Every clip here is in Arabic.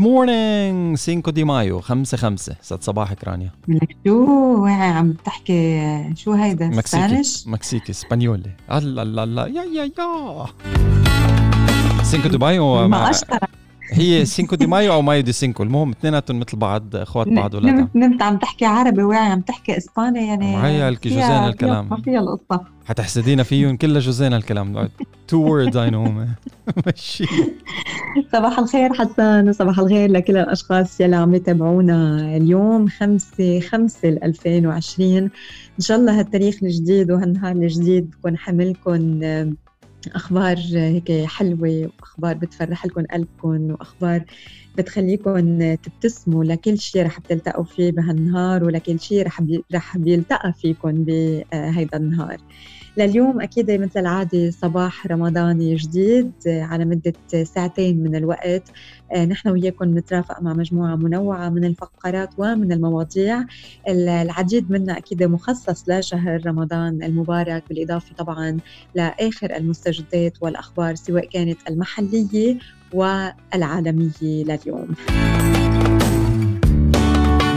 مورنينج 5 دي مايو 5 5 ست صباحك رانيا. لك شو؟ عم تحكي شو هيدا؟ مكسيكي. مكسيكي اسبانيولي. الله الله الله. يا يا يا. 5 دي مايو ما اشطر هي 5 دي مايو أو مايو دي 5 المهم اثنيناتهم مثل بعض أخوات بعض ولا نمت نمت عم تحكي عربي واعي عم تحكي إسباني يعني هي الكي جوزين الكلام. ما فيها القصة. حتحسدينا فيهم كلها جوزين الكلام. two words I know ماشي. صباح الخير حسان وصباح الخير لكل الأشخاص يلي عم يتابعونا اليوم 5 5 2020 إن شاء الله هالتاريخ الجديد وهالنهار الجديد بكون حملكم أخبار هيك حلوة وأخبار بتفرح لكم قلبكم وأخبار بتخليكم تبتسموا لكل شيء رح بتلتقوا فيه بهالنهار ولكل شيء رح بي رح بيلتقى فيكم بهيدا النهار. لليوم أكيد مثل العادة صباح رمضاني جديد على مدة ساعتين من الوقت. آه، نحن وياكم نترافق مع مجموعة منوعة من الفقرات ومن المواضيع. العديد منها أكيد مخصص لشهر رمضان المبارك بالإضافة طبعا لآخر المستجدات والأخبار سواء كانت المحلية والعالمية لليوم.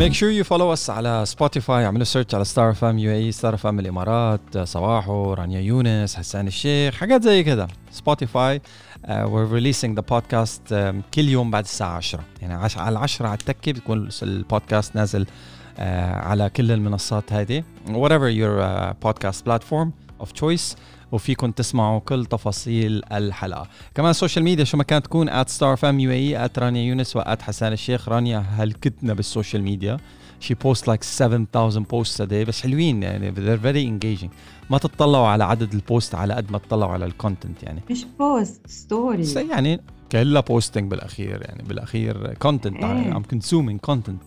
make sure you follow us على Spotify اعملوا search على Star FM UAE Star FM الإمارات صباحو رانيا يونس حسان الشيخ حاجات زي كده. Spotify we're releasing the podcast كل يوم بعد الساعة 10 يعني عش على 10 على التكه بتكون البودكاست نازل uh, على كل المنصات هذه. Whatever your uh, podcast platform of choice. وفيكم تسمعوا كل تفاصيل الحلقة. كمان ال social media شو ما كانت تكون at Star FM UAE at رانيا يونس و at حسان الشيخ. رانيا هلكتنا بال social media she posts like 7000 posts a day بس حلوين يعني they're very engaging. ما تطلعوا على عدد ال posts على قد ما تطلعوا على ال content يعني. مش post story يعني كلها posting بالأخير يعني بالأخير content. عم consuming content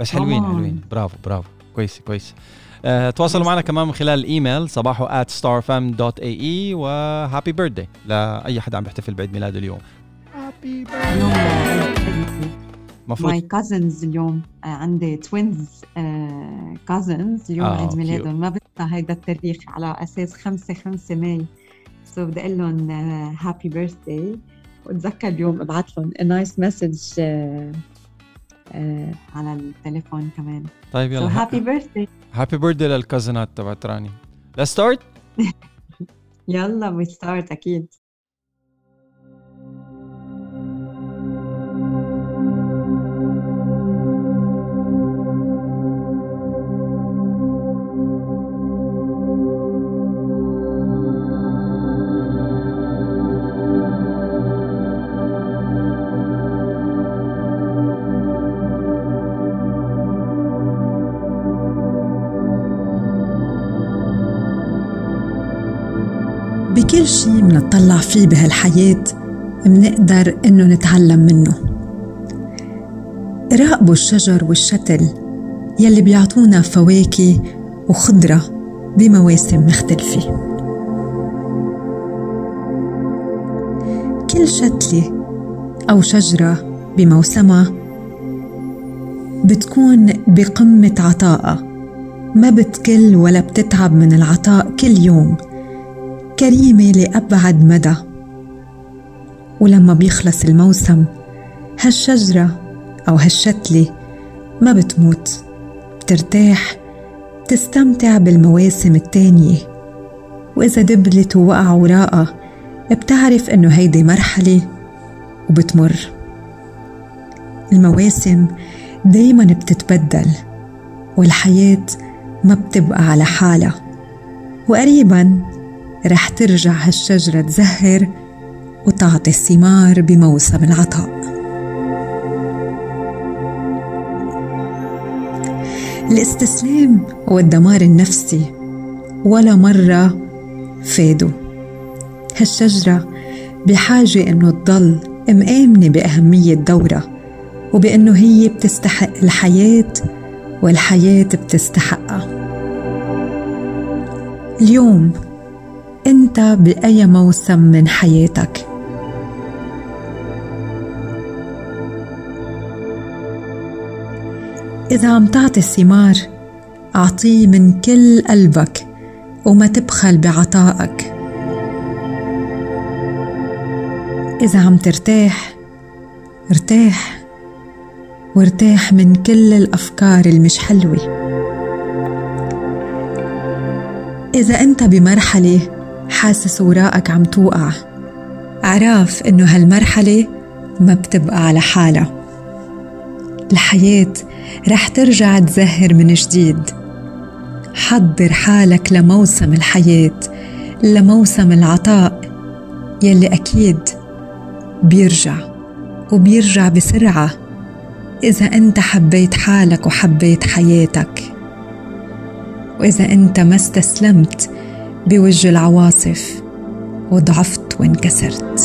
بس حلوين. حلوين. برافو برافو. كويس كويس. آه، تواصلوا معنا كمان من خلال الايميل صباحو at starfm.ae و happy birthday لأي حدا عم بيحتفل بعيد ميلاده اليوم. happy اليوم المفروض my cousins اليوم آه، عندي twins cousins اليوم آه، عيد. ميلادهم ما بنسى هيدا التاريخ على أساس 5 5 May. so بدي أقول لهم happy birthday وأتذكر اليوم أبعث لهم nice message على التليفون كمان. طيب so يلا happy birthday happy birthday لل cousinات تبعت راني Let's start. يلا we start أكيد. بكل شي منطلع فيه بهالحياة منقدر إنه نتعلم منه. راقبوا الشجر والشتل يلي بيعطونا فواكه وخضرة بمواسم مختلفة. كل شتلة أو شجرة بموسمها بتكون بقمة عطائها ما بتكل ولا بتتعب من العطاء كل يوم. كريمة لأبعد مدى. ولما بيخلص الموسم هالشجرة أو هالشتلة ما بتموت. بترتاح بتستمتع بالمواسم التانية. وإذا دبلت ووقع وراقها بتعرف إنه هيدي مرحلة وبتمر. المواسم دايما بتتبدل والحياة ما بتبقى على حالها. وقريبا رح ترجع هالشجرة تزهر وتعطي الثمار بموسم العطاء. الاستسلام والدمار النفسي ولا مرة فادوا. هالشجرة بحاجة إنه تضل مآمنة بأهمية دورها وبإنه هي بتستحق الحياة والحياة بتستحقها. اليوم أنت بأي موسم من حياتك؟ إذا عم تعطي الثمار أعطيه من كل قلبك وما تبخل بعطائك. إذا عم ترتاح ارتاح وارتاح من كل الأفكار المش حلوة. إذا أنت بمرحلة حاسس وراءك عم توقع. عراف إنه هالمرحلة ما بتبقى على حالها. الحياة رح ترجع تزهر من جديد. حضر حالك لموسم الحياة لموسم العطاء يلي أكيد بيرجع وبيرجع بسرعة إذا أنت حبيت حالك وحبيت حياتك. وإذا أنت ما استسلمت بوجه العواصف وضعفت وانكسرت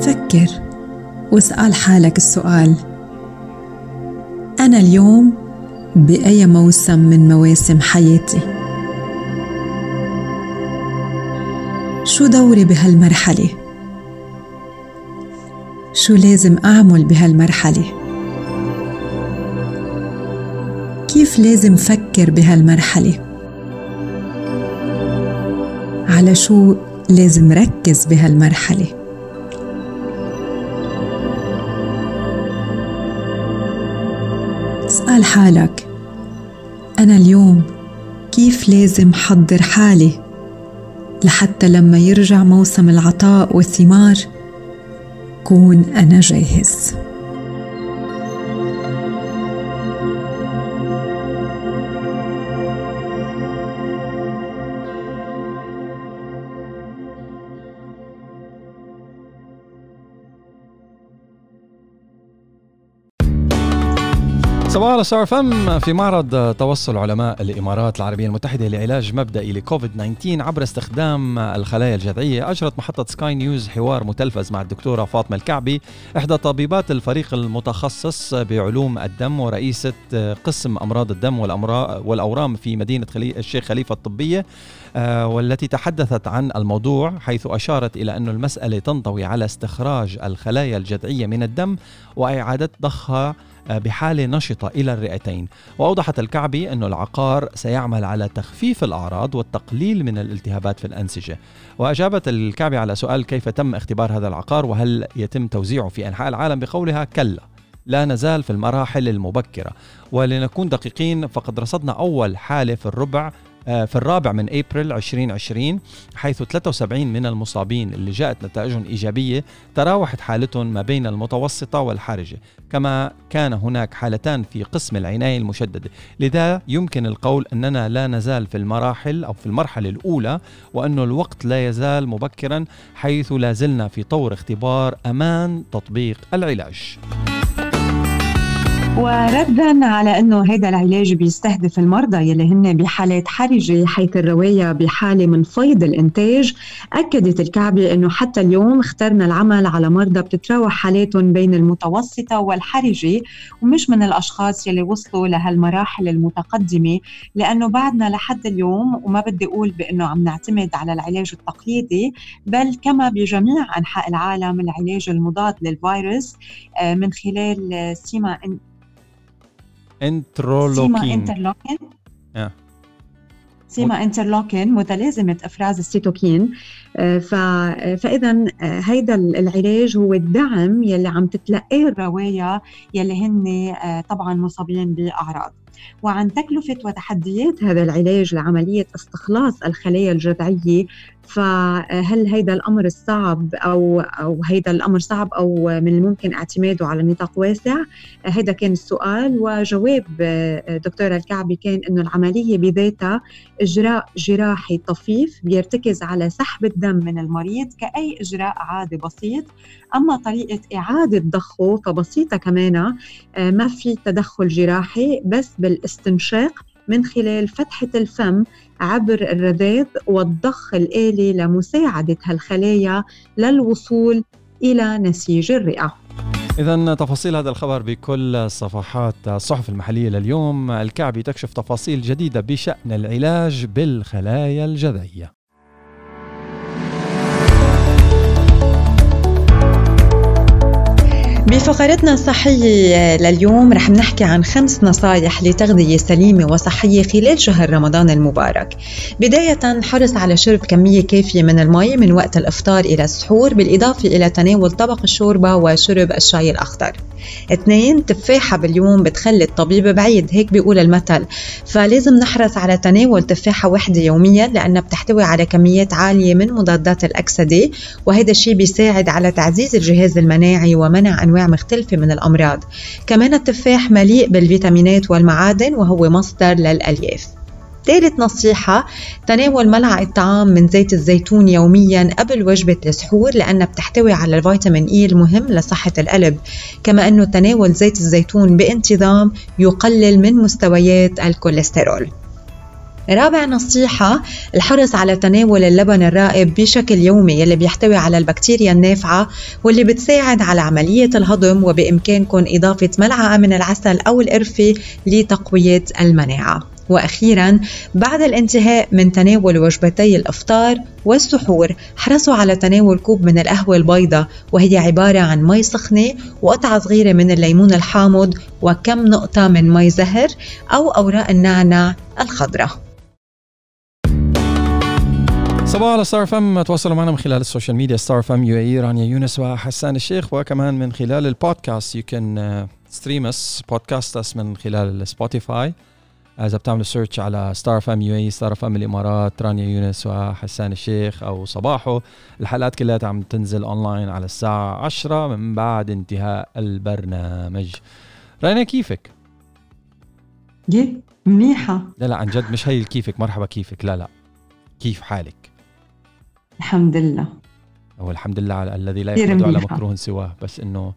فكر واسأل حالك السؤال أنا اليوم بأي موسم من مواسم حياتي؟ شو دوري بهالمرحلة؟ شو لازم أعمل بهالمرحلة؟ كيف لازم فكر بهالمرحلة؟ على شو لازم ركز بهالمرحلة اسأل حالك أنا اليوم كيف لازم حضر حالي لحتى لما يرجع موسم العطاء والثمار كون أنا جاهز صباح الخير فم في معرض توصل علماء الإمارات العربية المتحدة لعلاج مبدئي لكوفيد 19 عبر استخدام الخلايا الجذعية. أجرت محطة سكاي نيوز حوار متلفز مع الدكتورة فاطمة الكعبي إحدى طبيبات الفريق المتخصص بعلوم الدم ورئيسة قسم أمراض الدم والأورام في مدينة الشيخ خليفة الطبية آه، والتي تحدثت عن الموضوع حيث أشارت إلى أن المسألة تنطوي على استخراج الخلايا الجذعية من الدم واعاده ضخها بحالة نشطة إلى الرئتين. وأوضحت الكعبي أن العقار سيعمل على تخفيف الأعراض والتقليل من الالتهابات في الأنسجة. وأجابت الكعبي على سؤال كيف تم اختبار هذا العقار وهل يتم توزيعه في أنحاء العالم؟ بقولها كلا لا نزال في المراحل المبكرة. ولنكون دقيقين فقد رصدنا أول حالة في الربع في الرابع من ابريل 2020 حيث 73 من المصابين اللي جاءت نتائجهم إيجابية تراوحت حالتهم ما بين المتوسطة والحرجة، كما كان هناك حالتان في قسم العنايه المشددة، لذا يمكن القول أننا لا نزال في المراحل أو في المرحلة الأولى وانه الوقت لا يزال مبكرا حيث لا زلنا في طور اختبار أمان تطبيق العلاج. وردا على أنه هذا العلاج بيستهدف المرضى يلي هن بحالات حرجة حيث الرواية بحالة من فيض الإنتاج أكدت الكعبة أنه حتى اليوم اخترنا العمل على مرضى بتتراوح حالاتهم بين المتوسطة والحرجة ومش من الأشخاص يلي وصلوا لهالمراحل المتقدمة لأنه بعدنا لحد اليوم وما بدي أقول بأنه عم نعتمد على العلاج التقليدي بل كما بجميع أنحاء العالم العلاج المضاد للفيروس آه، من خلال سيما انترولوكين. سيما انترلوكين. سيما انترلوكين متلازمة إفراز السيتوكين. آه، آه، هيدا العلاج هو الدعم يلي عم تتلقاه الرواية يلي هن آه، طبعا مصابين بأعراض وعن تكلفة وتحديات هذا العلاج لعملية استخلاص الخلايا الجذعية فهل هيدا الأمر الصعب أو أو هيدا الأمر صعب أو من الممكن اعتماده على نطاق واسع؟ هيدا كان السؤال وجواب دكتوره الكعبي كان إنه العملية بذاتها إجراء جراحي طفيف بيرتكز على سحب الدم من المريض كأي إجراء عادي بسيط. أما طريقة إعادة ضخه فبسيطة كمان ما في تدخل جراحي بس بالاستنشاق من خلال فتحة الفم عبر الرذاذ والضخ الآلي لمساعدة هالخلايا للوصول إلى نسيج الرئة. إذا تفاصيل هذا الخبر بكل صفحات الصحف المحلية لليوم. الكعبي تكشف تفاصيل جديدة بشأن العلاج بالخلايا الجذعية. بفقرتنا الصحية لليوم رح نحكي عن خمس نصايح لتغذية سليمة وصحية خلال شهر رمضان المبارك. بداية حرص على شرب كمية كافية من المي من وقت الإفطار إلى السحور بالإضافة إلى تناول طبق الشوربة وشرب الشاي الأخضر. اثنين تفاحة باليوم بتخلي الطبيب بعيد هيك بيقول المثل. فلازم نحرص على تناول تفاحة واحدة يوميا لأنها بتحتوي على كميات عالية من مضادات الأكسدة وهذا الشيء بيساعد على تعزيز الجهاز المناعي ومنع أنواع مختلفة من الأمراض. كمان التفاح مليء بالفيتامينات والمعادن وهو مصدر للألياف. ثالث نصيحة تناول ملعقة طعام من زيت الزيتون يوميا قبل وجبة السحور لأنها بتحتوي على الفيتامين إي المهم لصحة القلب. كما أنه تناول زيت الزيتون بانتظام يقلل من مستويات الكوليسترول. رابع نصيحة الحرص على تناول اللبن الرائب بشكل يومي يلي بيحتوي على البكتيريا النافعة واللي بتساعد على عملية الهضم وبإمكانكم إضافة ملعقة من العسل أو القرفة لتقوية المناعة. وأخيرا بعد الانتهاء من تناول وجبتي الأفطار والسحور حرصوا على تناول كوب من القهوة البيضاء وهي عبارة عن مي سخنة وقطعة صغيرة من الليمون الحامض وكم نقطة من مي زهر أو أوراق النعناع الخضراء. صباح على Star FM تواصلوا معنا من خلال ال social media Star FM UAE رانيا يونس وحسان الشيخ وكمان من خلال ال podcast you can stream us podcast us من خلال Spotify إذا بتعملوا search على Star FM UAE Star FM الامارات رانيا يونس وحسان الشيخ أو صباحو الحلقات كلها عم تنزل اونلاين على الساعة 10 من بعد انتهاء البرنامج. رانيا كيفك؟ جي منيحة. لا لا عن جد مش هي كيفك مرحبا كيفك؟ لا لا كيف حالك؟ الحمد لله. هو الحمد لله على الذي لا يقدر على مكروه سواه بس إنه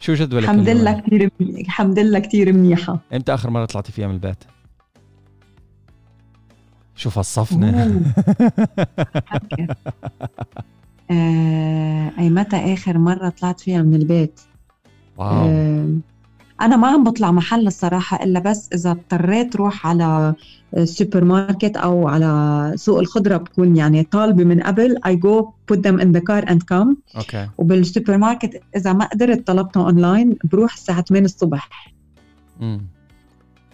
شو جدولك الحمد لله كثير الحمد لله كثير منيحة. إمتى آخر مرة طلعتي فيها من البيت؟ شوف الصفنة. آه، أي متى آخر مرة طلعت فيها من البيت؟ wow. آه، أنا ما عم بطلع محل الصراحة إلا بس إذا اضطريت روح على سوبر ماركت أو على سوق الخضرة بكون يعني طالبة من قبل. I go put them in the car and come. okay. وبالسوبر ماركت إذا ما قدرت طلبتهم أونلاين بروح الساعة 8 الصبح. امم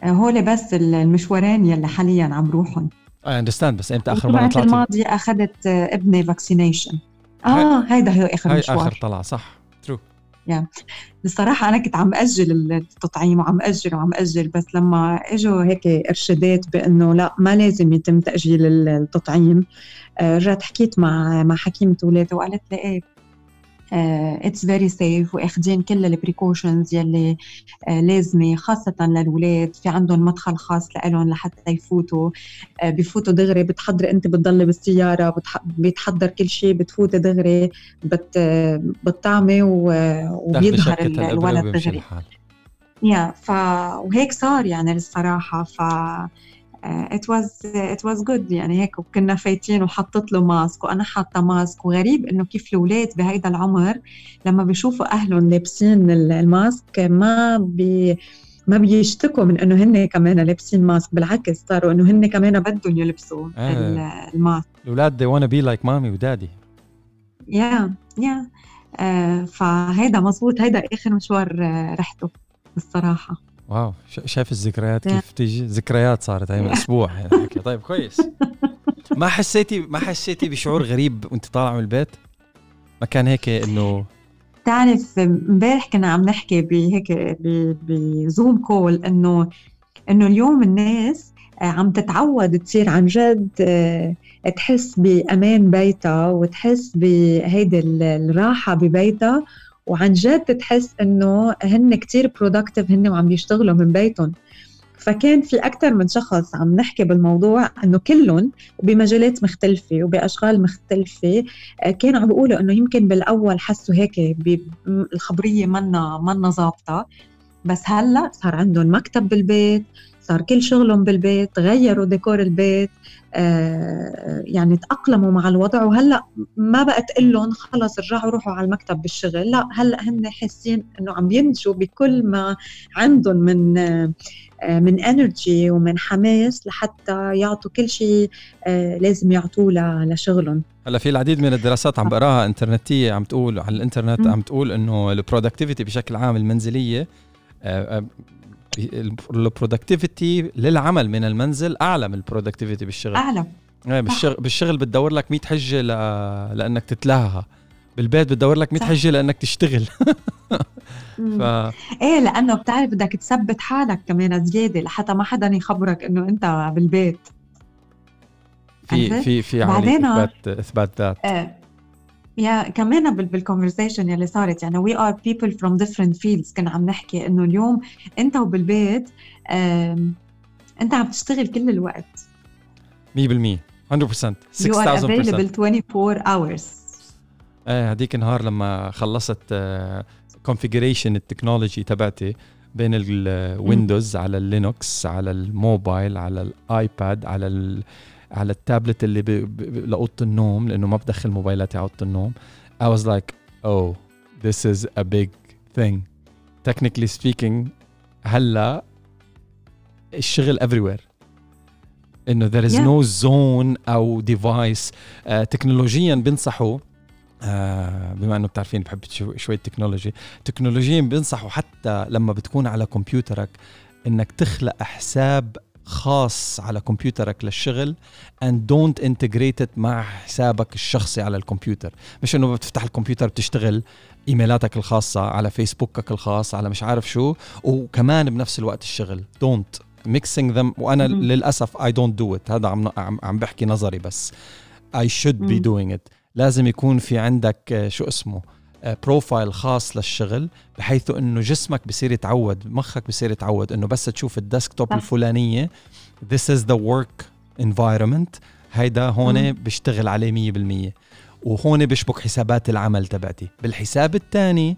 هول بس المشوارين يلي حاليا عم بروحهم. I understand بس إمتى آخر الأسبوع طلعتي؟ الماضي أخذت ابني vaccination آه هيدا هو آخر هاي مشوار. آخر طلعة صح. true الصراحة أنا كنت عم أجل التطعيم وعم أجل وعم أجل بس لما إجوا هيك إرشادات بأنه لا ما لازم يتم تأجيل التطعيم آه، رجعت حكيت مع مع حكيمة ولادي وقالت لي إيه it's very safe واخذين كل ال precautions يلي آه، لازمة خاصة للولاد. في عندهم مدخل خاص لهم لحتى يفوتوا. آه، بفوتوا دغري بتحضري أنت بتضلي بالسيارة بتح- بيتحضر كل شيء بتفوتي دغري بت بتطعمي و- وبيظهر الولد دغري. yeah ف وهيك صار يعني الصراحة. ف it was it was good يعني هيك وكنا فايتين وحطت له mask وأنا حاطة mask. وغريب إنه كيف الأولاد بهيدا العمر لما بيشوفوا أهلهم لابسين ال- الماسك ما بي ما بيشتكوا من إنه هن كمان لابسين mask. بالعكس صاروا إنه هن كمان بدهم يلبسوا آه. ال- الماسك. الأولاد they wanna be like mommy و daddy yeah yeah فهيدا مزبوط هيدا آخر مشوار آه، رحته الصراحه wow شايف الذكريات. كيف تيجي؟ ذكريات صارت هاي من أسبوع يعني. طيب كويس. ما حسيتي ما حسيتي بشعور غريب وأنت طالعة من البيت؟ ما كان هيك إنه بتعرف امبارح كنا عم نحكي بهيك ب Zoom call إنه إنه اليوم الناس آه، عم تتعود تصير عن جد آه، تحس بأمان بيتها وتحس بهيدي ال- الراحة ببيتها. وعن جد تحس إنه هن كتير productive هن وعم يشتغلوا من بيتهم. فكان في أكثر من شخص عم نحكي بالموضوع إنه كلهم بمجالات مختلفة وبأشغال مختلفة آه، كانوا عم بيقولوا إنه يمكن بالأول حسوا هيك الخبرية منا منا ظابطة. بس هلأ صار عندهم مكتب بالبيت صار كل شغلهم بالبيت غيروا ديكور البيت آه يعني تأقلموا مع الوضع. وهلأ ما بقى تقول لهم خلص رجعوا روحوا على المكتب بالشغل. لا هلأ هن حاسين إنه عم ينتجوا بكل ما عندهم من آه من energy ومن حماس لحتى يعطوا كل شيء آه لازم يعطوه لشغلهم. هلأ في العديد من الدراسات عم بقراها انترنتية عم تقول على الإنترنت عم تقول إنه ال productivity بشكل عام المنزلية ال productivity للعمل من المنزل أعلى من ال productivity بالشغل. أعلى. إيه بالشغل بالشغل بتدور لك 100 حجة ل... لأنك تتلهى. بالبيت بتدور لك 100 حجة لأنك تشتغل. ف... إيه لأنه بتعرف بدك تثبت حالك كمان زيادة لحتى ما حدا يخبرك إنه أنت بالبيت. في في في بعدين اثبات إثبات ذات. إيه. yeah كمان بال conversation يلي صارت يعني we are people from different fields كنا عم نحكي إنه اليوم أنت وبالبيت أنت عم تشتغل كل الوقت. 100% 100% 6000% You are available 24 hours. إيه هذيك النهار لما خلصت configuration ال technology تبعتي بين ال Windows على ال Linux على الموبايل على ال iPad على على التابلت اللي لأوضة النوم لأنه ما بدخل موبايلاتي على أوضة النوم. I was like oh this is a big thing. Technically speaking هلا الشغل everywhere. إنه there is yeah. no zone أو device. uh, تكنولوجيا بنصحوا آه بما إنه بتعرفين بحب شوي تكنولوجي تكنولوجيا بينصحوا حتى لما بتكون على كمبيوترك إنك تخلق حساب خاص على كمبيوترك للشغل and don't integrate it مع حسابك الشخصي على الكمبيوتر. مش إنه بتفتح الكمبيوتر بتشتغل إيميلاتك الخاصة على فيسبوكك الخاص على مش عارف شو وكمان بنفس الوقت الشغل. Don't. Mixing them. وأنا م- للأسف I don't do it. هذا عم عم بحكي نظري بس. I should م- be doing it. لازم يكون في عندك شو اسمه؟ profile خاص للشغل بحيث إنه جسمك بصير يتعود مخك بصير يتعود إنه بس تشوف ال desktop الفلانية this is the work environment. هيدا هون بشتغل عليه 100% وهون بشبك حسابات العمل تبعتي. بالحساب الثاني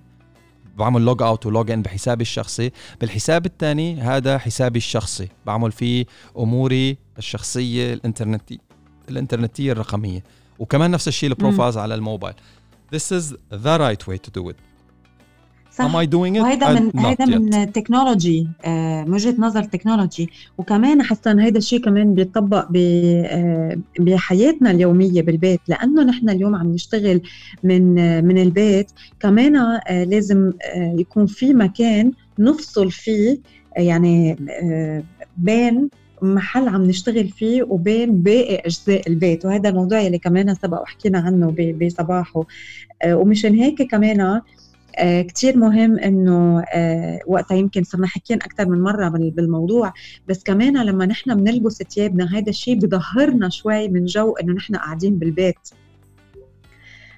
بعمل log out و log in بحسابي الشخصي. بالحساب الثاني هذا حسابي الشخصي. بعمل فيه أموري الشخصية الانترنتيه الإنترنتية الرقمية. وكمان نفس الشيء ال profiles على ال mobile. This is the right way to do it. صح. Am I doing it? وهيدا من هيدا من technology آه من وجهة نظر تكنولوجي وكمان حسن هيدا الشيء كمان بيطبق آه بحياتنا اليومية بالبيت لأنه نحن اليوم عم نشتغل من آه من البيت كمان لازم يكون في مكان نفصل فيه يعني بين محل عم نشتغل فيه وبين باقي أجزاء البيت وهذا الموضوع اللي كمان سبق وحكينا عنه بصباحه. آه، ومشان هيك كمان آه، كتير مهم إنه آه، وقتها يمكن صرنا حكينا أكثر من مرة بالموضوع. بس كمان لما نحن بنلبس ثيابنا هذا الشيء بظهرنا شوي من جو إنه نحن قاعدين بالبيت.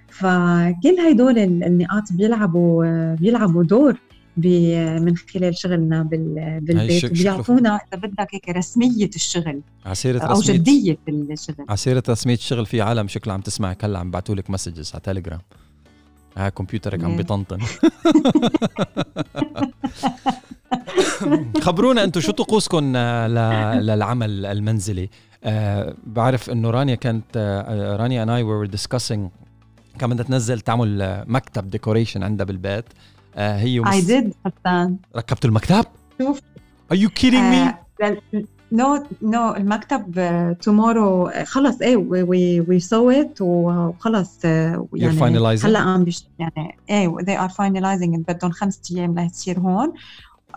فكل هدول النقاط بيلعبوا بيلعبوا دور. من خلال شغلنا بالبيت. وبيعطونا إذا بدك هيك رسمية الشغل عسيرة أو رسمية جدية الشغل عسيرة رسمية الشغل في عالم شكلها عم تسمعك. هلأ عم بعثوا لك مسجز على تليجرام ها كمبيوترك عم بيطنطن خبرونا أنتم شو طقوسكم للعمل المنزلي؟ أه بعرف إنه رانيا كانت آه، رانيا and I were discussing كان بدها تنزل تعمل مكتب decoration عندها بالبيت. آه هي ومس... I did حسان ركبتوا المكتب؟ شوف Are you kidding me؟ no no المكتب tomorrow uh, خلص إيه we we saw it وخلص uh, يعني هلا عم بيش يعني إيه they are finalizing بدهم خمس أيام لتصير هون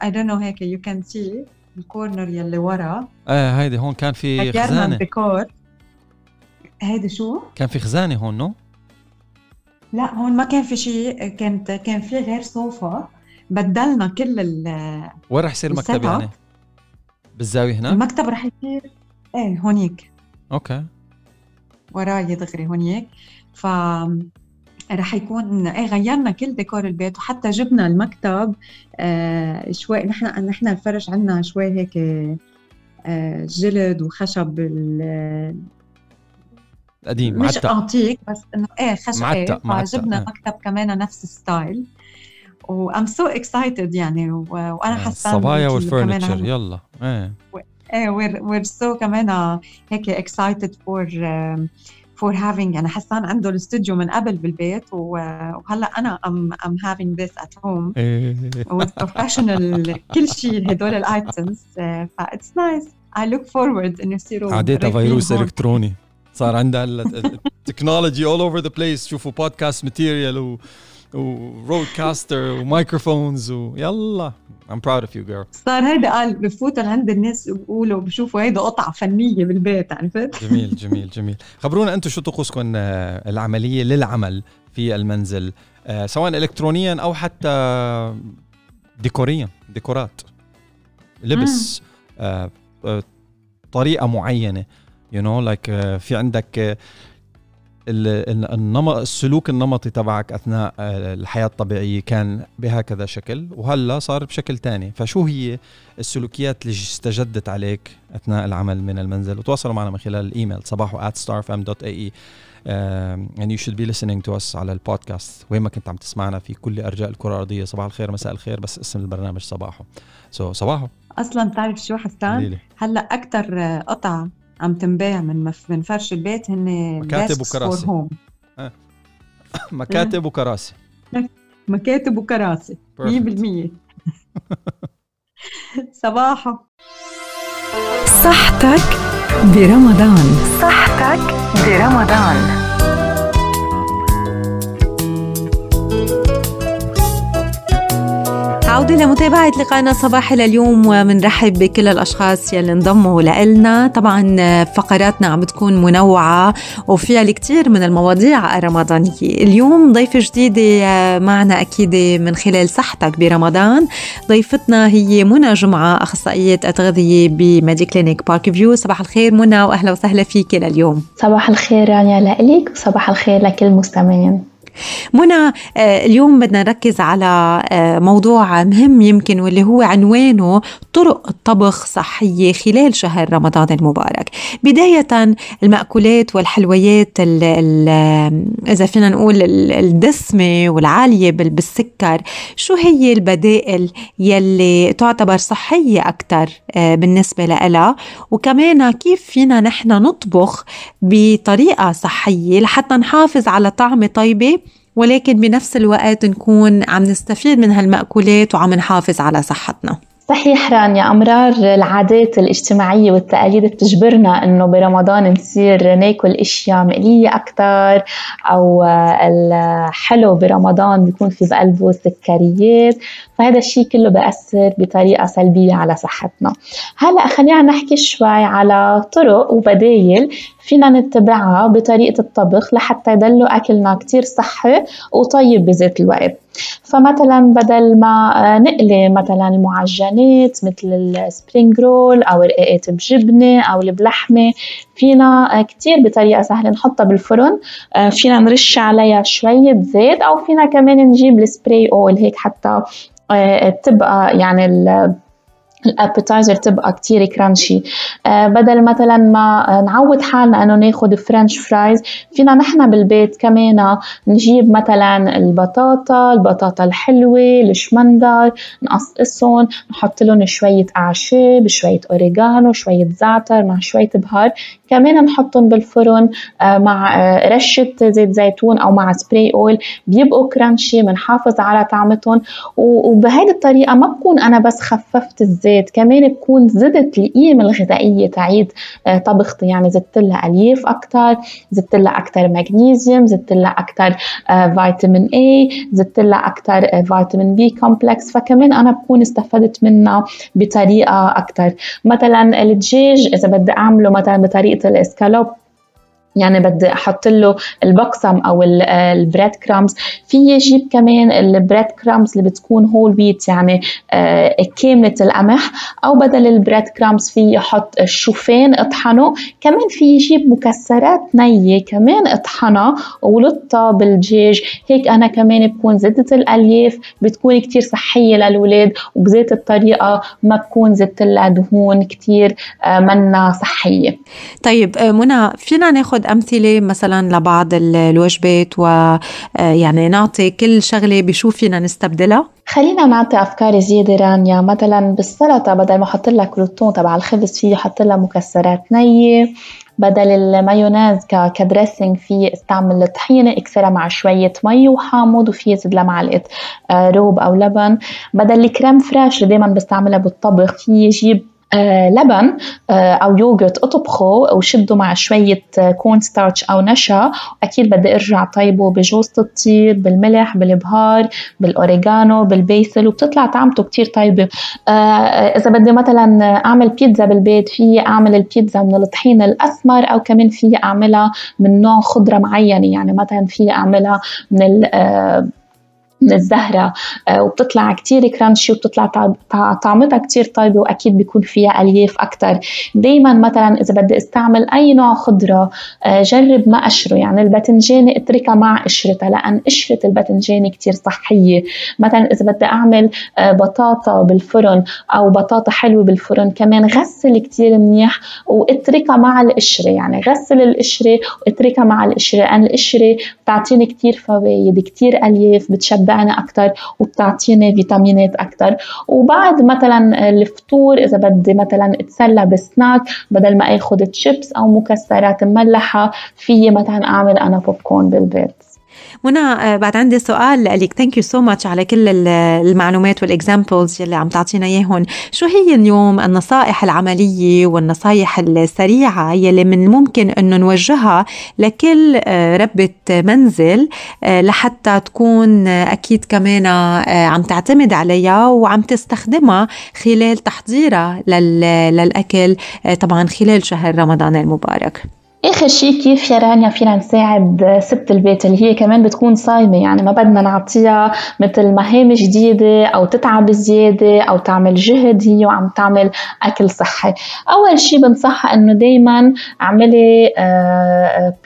I don't know هيك you can see ال corner يلي ورا إيه هيدي هون كان في خزانة هيدي شو؟ كان في خزانة هون no؟ لا هون ما كان في شيء كانت كان في غير صوفا. بدلنا كل ال وين رح يصير المكتب يعني؟ بالزاوية هنا؟ المكتب رح يصير إيه هونيك. okay. وراي دغري هونيك. ف رح يكون إيه غيرنا كل ديكور البيت وحتى جبنا المكتب. آه شوي نحن نحن الفرش عندنا شوي هيك آه جلد وخشب قديم مش أنتيك بس إنه إيه خشب معتق فجبنا آه. مكتب كمان نفس ال style. و I'm so excited يعني. وأنا حاسة الصبايا وال furniture يلا. إيه إيه we're so كمان هيك excited for for having أنا حسان عنده الاستوديو من قبل بالبيت. وهلأ أنا I'm I'm having this at home professional كل شيء هدول الايتمز فاتس نايس اي لوك فورورد إنه يصيروا عادتها فيروس إلكتروني. صار عندها التكنولوجي اول اوفر ذا بليس شوفوا بودكاست ماتيريال و ورودكاستر ومايكروفونز ويلا I'm proud of you girl. صار هيدا قال بفوتوا لعند الناس بيقولوا بشوفوا هيدا قطعة فنية بالبيت عرفت؟ جميل جميل جميل. خبرونا أنتم شو طقوسكم آه، العملية للعمل في المنزل آه، سواء الكترونيا أو حتى ديكوريا ديكورات لبس آه، طريقة معينة. you know like في عندك النمط السلوك النمطي تبعك أثناء آه، الحياة الطبيعية كان بهكذا شكل وهلأ صار بشكل ثاني فشو هي السلوكيات اللي استجدت عليك أثناء العمل من المنزل؟ وتواصلوا معنا من خلال الإيميل صباحو at starfm.ae uh, and you should be listening to us على البودكاست. وين ما كنت عم تسمعنا في كل أرجاء الكرة الأرضية. صباح الخير مساء الخير بس اسم البرنامج صباحو. سو so, صباحو. أصلا بتعرف شو حسان؟ هلأ أكثر قطع عم تنباع من من فرش البيت هن مكاتب وكراسي. مكاتب وكراسي. مكاتب وكراسي. 100% صباحو. صحتك برمضان. صحتك برمضان. عودة لمتابعة لقائنا صباحي لليوم ومنرحب بكل الأشخاص يلي انضموا لنا طبعا فقراتنا عم بتكون منوعة وفيها الكثير من المواضيع الرمضانية. اليوم ضيفة جديدة معنا أكيد من خلال صحتك برمضان. ضيفتنا هي منى جمعة أخصائية التغذية بميدي كلينيك بارك فيو صباح الخير منى وأهلا وسهلا فيك لليوم صباح الخير رانيا لك وصباح الخير لكل المستمعين. منى آه، اليوم بدنا نركز على آه، موضوع مهم يمكن واللي هو عنوانه طرق الطبخ صحية خلال شهر رمضان المبارك. بداية المأكولات والحلويات ال ال إذا فينا نقول الدسمة والعالية بالسكر شو هي البدائل يلي تعتبر صحية أكثر آه، بالنسبة لها وكمان كيف فينا نحن نطبخ بطريقة صحية لحتى نحافظ على طعمة طيبة؟ ولكن بنفس الوقت نكون عم نستفيد من هالمأكولات وعم نحافظ على صحتنا. صحيح رانيا أمرار العادات الاجتماعية والتقاليد بتجبرنا إنه برمضان نصير ناكل أشياء مقلية أكثر أو الحلو برمضان بيكون في بقلبه سكريات فهذا الشيء كله بأثر بطريقة سلبية على صحتنا. هلأ خلينا نحكي شوي على طرق وبدايل فينا نتبعها بطريقة الطبخ لحتى يضلوا أكلنا كتير صحي وطيب بذات الوقت. فمثلا بدل ما نقلي مثلا المعجنات مثل ال spring roll أو رقاقات بجبنة أو بلحمه فينا كتير بطريقة سهلة نحطها بالفرن فينا نرش عليها شوية زيت أو فينا كمان نجيب ال spray oil هيك حتى تبقى يعني ال appetizer تبقى كتير crunchy آه بدل مثلا ما نعود حالنا إنه ناخد french fries فينا نحن بالبيت كمان نجيب مثلا البطاطا البطاطا الحلوة الشمندر نقصقصهم نحط لهم شوية أعشاب شوية أوريجانو شوية زعتر مع شوية بهار. كمان نحطهم بالفرن آه مع آه رشة زيت زيتون أو مع spray oil بيبقوا crunchy بنحافظ على طعمتهم. وبهيدي الطريقة ما بكون أنا بس خففت الزيت كمان بكون زدت القيمة الغذائية تعيد آه، طبختي. يعني زدت لها ألياف أكثر زدت لها أكثر مغنيسيوم زدت لها أكثر فيتامين A زدت لها أكثر فيتامين B complex فكمان أنا بكون استفدت منها بطريقة أكثر مثلا الدجاج إذا بدي أعمله مثلا بطريقة الإسكالوب يعني بدي أحط له البقسم أو ال bread crumbs فيي جيب كمان ال bread crumbs اللي بتكون whole wheat يعني آه، كامله القمح أو بدل ال bread crumbs فيي حط الشوفان اطحنه. كمان فيي جيب مكسرات نية كمان اطحنها وحطها بالدجاج. هيك أنا كمان بكون زدت الألياف. بتكون كتير صحية للاولاد وبذات الطريقة ما بكون زدت لها دهون كتير آه، منا صحية. طيب آه، منى فينا ناخذ أمثلة مثلا لبعض الوجبات ويعني نعطي كل شغلة بشو فينا نستبدلها؟ خلينا نعطي أفكار زيادة رانيا. مثلا بالسلطة بدل ما أحط لها crouton تبع الخبز فيي أحط لها مكسرات نية. بدل المايونيز ك dressing فيي استعمل الطحينه أكسرها مع شوية مي وحامض وفيي زيد لها معلقة آه، روب أو لبن. بدل ال crème fraîche اللي دائما بستعملها بالطبخ. فيي جيب آه، لبن آه، أو يوغرت أطبخه وشده مع شوية corn starch أو نشا. واكيد بدي أرجع أطيبه بجوز الطيب بالملح بالبهار بال oregano بال basil وبتطلع طعمته كتير طيبة. آه، إذا بدي مثلا أعمل بيتزا بالبيت فيي أعمل البيتزا من الطحين الأسمر أو كمان فيي أعملها من نوع خضرة معينة. يعني مثلا فيي أعملها من من الزهرة آه، وبتطلع كتير كرانشي وبتطلع طعمتها كتير طيبة وأكيد بيكون فيها ألياف أكتر. دايما مثلا إذا بدي أستعمل أي نوع خضرة آه، جرب ما أشره يعني الباذنجانة أتركها مع قشرتها لأن قشرة الباذنجانة كتير صحية. مثلا إذا بدي أعمل آه، بطاطا بالفرن أو بطاطا حلوة بالفرن كمان غسل كتير منيح وأتركها مع القشرة يعني غسل القشرة وأتركها مع القشرة لأن القشرة بتعطيني كتير فوايد كتير ألياف بتشبع بتشبعنا أكثر وبتعطيني فيتامينات أكثر وبعد مثلا الفطور إذا بدي مثلا أتسلى بسناك بدل ما آخذ تشيبس أو مكسرات مملحة فيي مثلا أعمل أنا بوب كورن بالبيت. منى آه، بعد عندي سؤال لك. thank you so much على كل المعلومات وال examples يلي عم تعطينا إياهم. شو هي اليوم النصائح العملية والنصائح السريعة يلي من ممكن إنه نوجهها لكل آه، ربة منزل آه، لحتى تكون أكيد كمان عم تعتمد عليها وعم تستخدمها خلال تحضيرها للأكل طبعا خلال شهر رمضان المبارك. آخر شيء كيف يا رانيا فينا نساعد ست البيت اللي هي كمان بتكون صايمة؟ يعني ما بدنا نعطيها مثل مهام جديدة أو تتعب زيادة أو تعمل جهد هي وعم تعمل أكل صحي. أول شيء بنصحها إنه دائما اعملي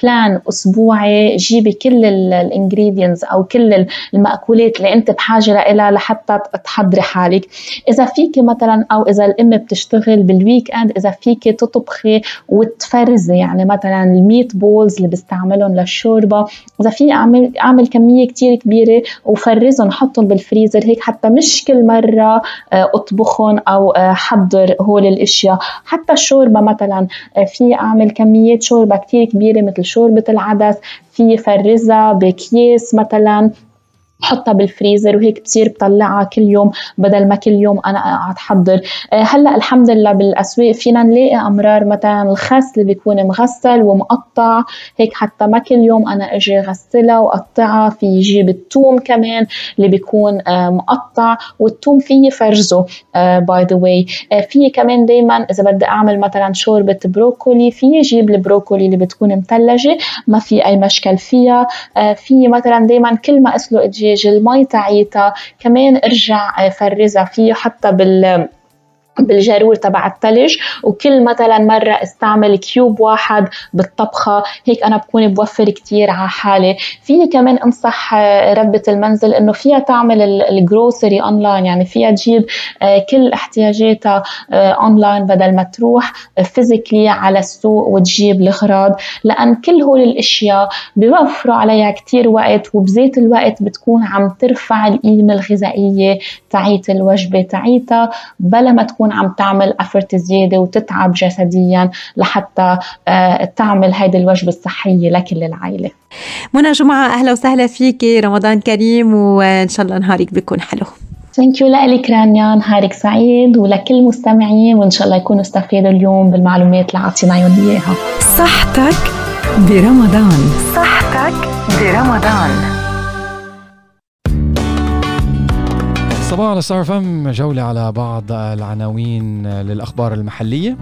plan آه، أسبوعي جيبي كل ال ingredients أو كل المأكولات اللي أنت بحاجة لها لحتى تحضري حالك. إذا فيك مثلا أو إذا الأم بتشتغل بال weekend إذا فيك تطبخي وتفرزي يعني مثلا مثلا ال meat balls اللي بستعملهم للشوربة. إذا فيي اعمل أعمل كمية كتير كبيرة وفرزهم حطهم بالفريزر. هيك حتى مش كل مرة آه، أطبخهم أو آه، حضر هول الأشياء. حتى الشوربة مثلا آه، في أعمل كميات شوربة كتير كبيرة مثل شوربة العدس. في فرزها بأكياس مثلا. بحطها بالفريزر وهيك بصير بطلعها كل يوم بدل ما كل يوم أنا اقعد حضر. آه، هلأ الحمد لله بالأسواق فينا نلاقي أمرار مثلا الخس اللي بيكون مغسل ومقطع هيك حتى ما كل يوم أنا أجي غسلها وقطعها في يجيب الثوم كمان اللي بيكون آه، مقطع والثوم فيي فرزه by the way فيي كمان دائما إذا بدي أعمل مثلا شوربة broccoli فيي أجيب ال broccoli اللي بتكون مثلجه ما في أي مشكل فيها. آه، فيي مثلا دائما كل ما أسلق الدجاج المي تاعيتها كمان ارجع فرزها فيي حتى بال بالجارور تبع الثلج وكل مثلا مرة استعمل cube واحد بالطبخة هيك أنا بكون بوفر كتير على حالي. فيني كمان أنصح ربة المنزل إنه فيها تعمل ال grocery online يعني فيها تجيب آه، كل احتياجاتها أونلاين آه، بدل ما تروح physically على السوق وتجيب الأغراض لأن كل هول الأشياء بيوفروا عليها كتير وقت وبذات الوقت بتكون عم ترفع القيمة الغذائية تاعيت الوجبة تاعيتها بلا ما تكون تكون عم تعمل effort زيادة وتتعب جسديا لحتى آه، تعمل هيدي الوجبة الصحية لكل العائلة. منى جمعة أهلا وسهلا فيكي رمضان كريم وإن شاء الله نهارك بيكون حلو. Thank you لك رانيا. نهارك سعيد ولكل المستمعين وإن شاء الله يكونوا استفادوا اليوم بالمعلومات اللي عطيناهم اياها صحتك برمضان. صحتك برمضان. صباح على Star FM جولة على بعض العناوين للأخبار المحلية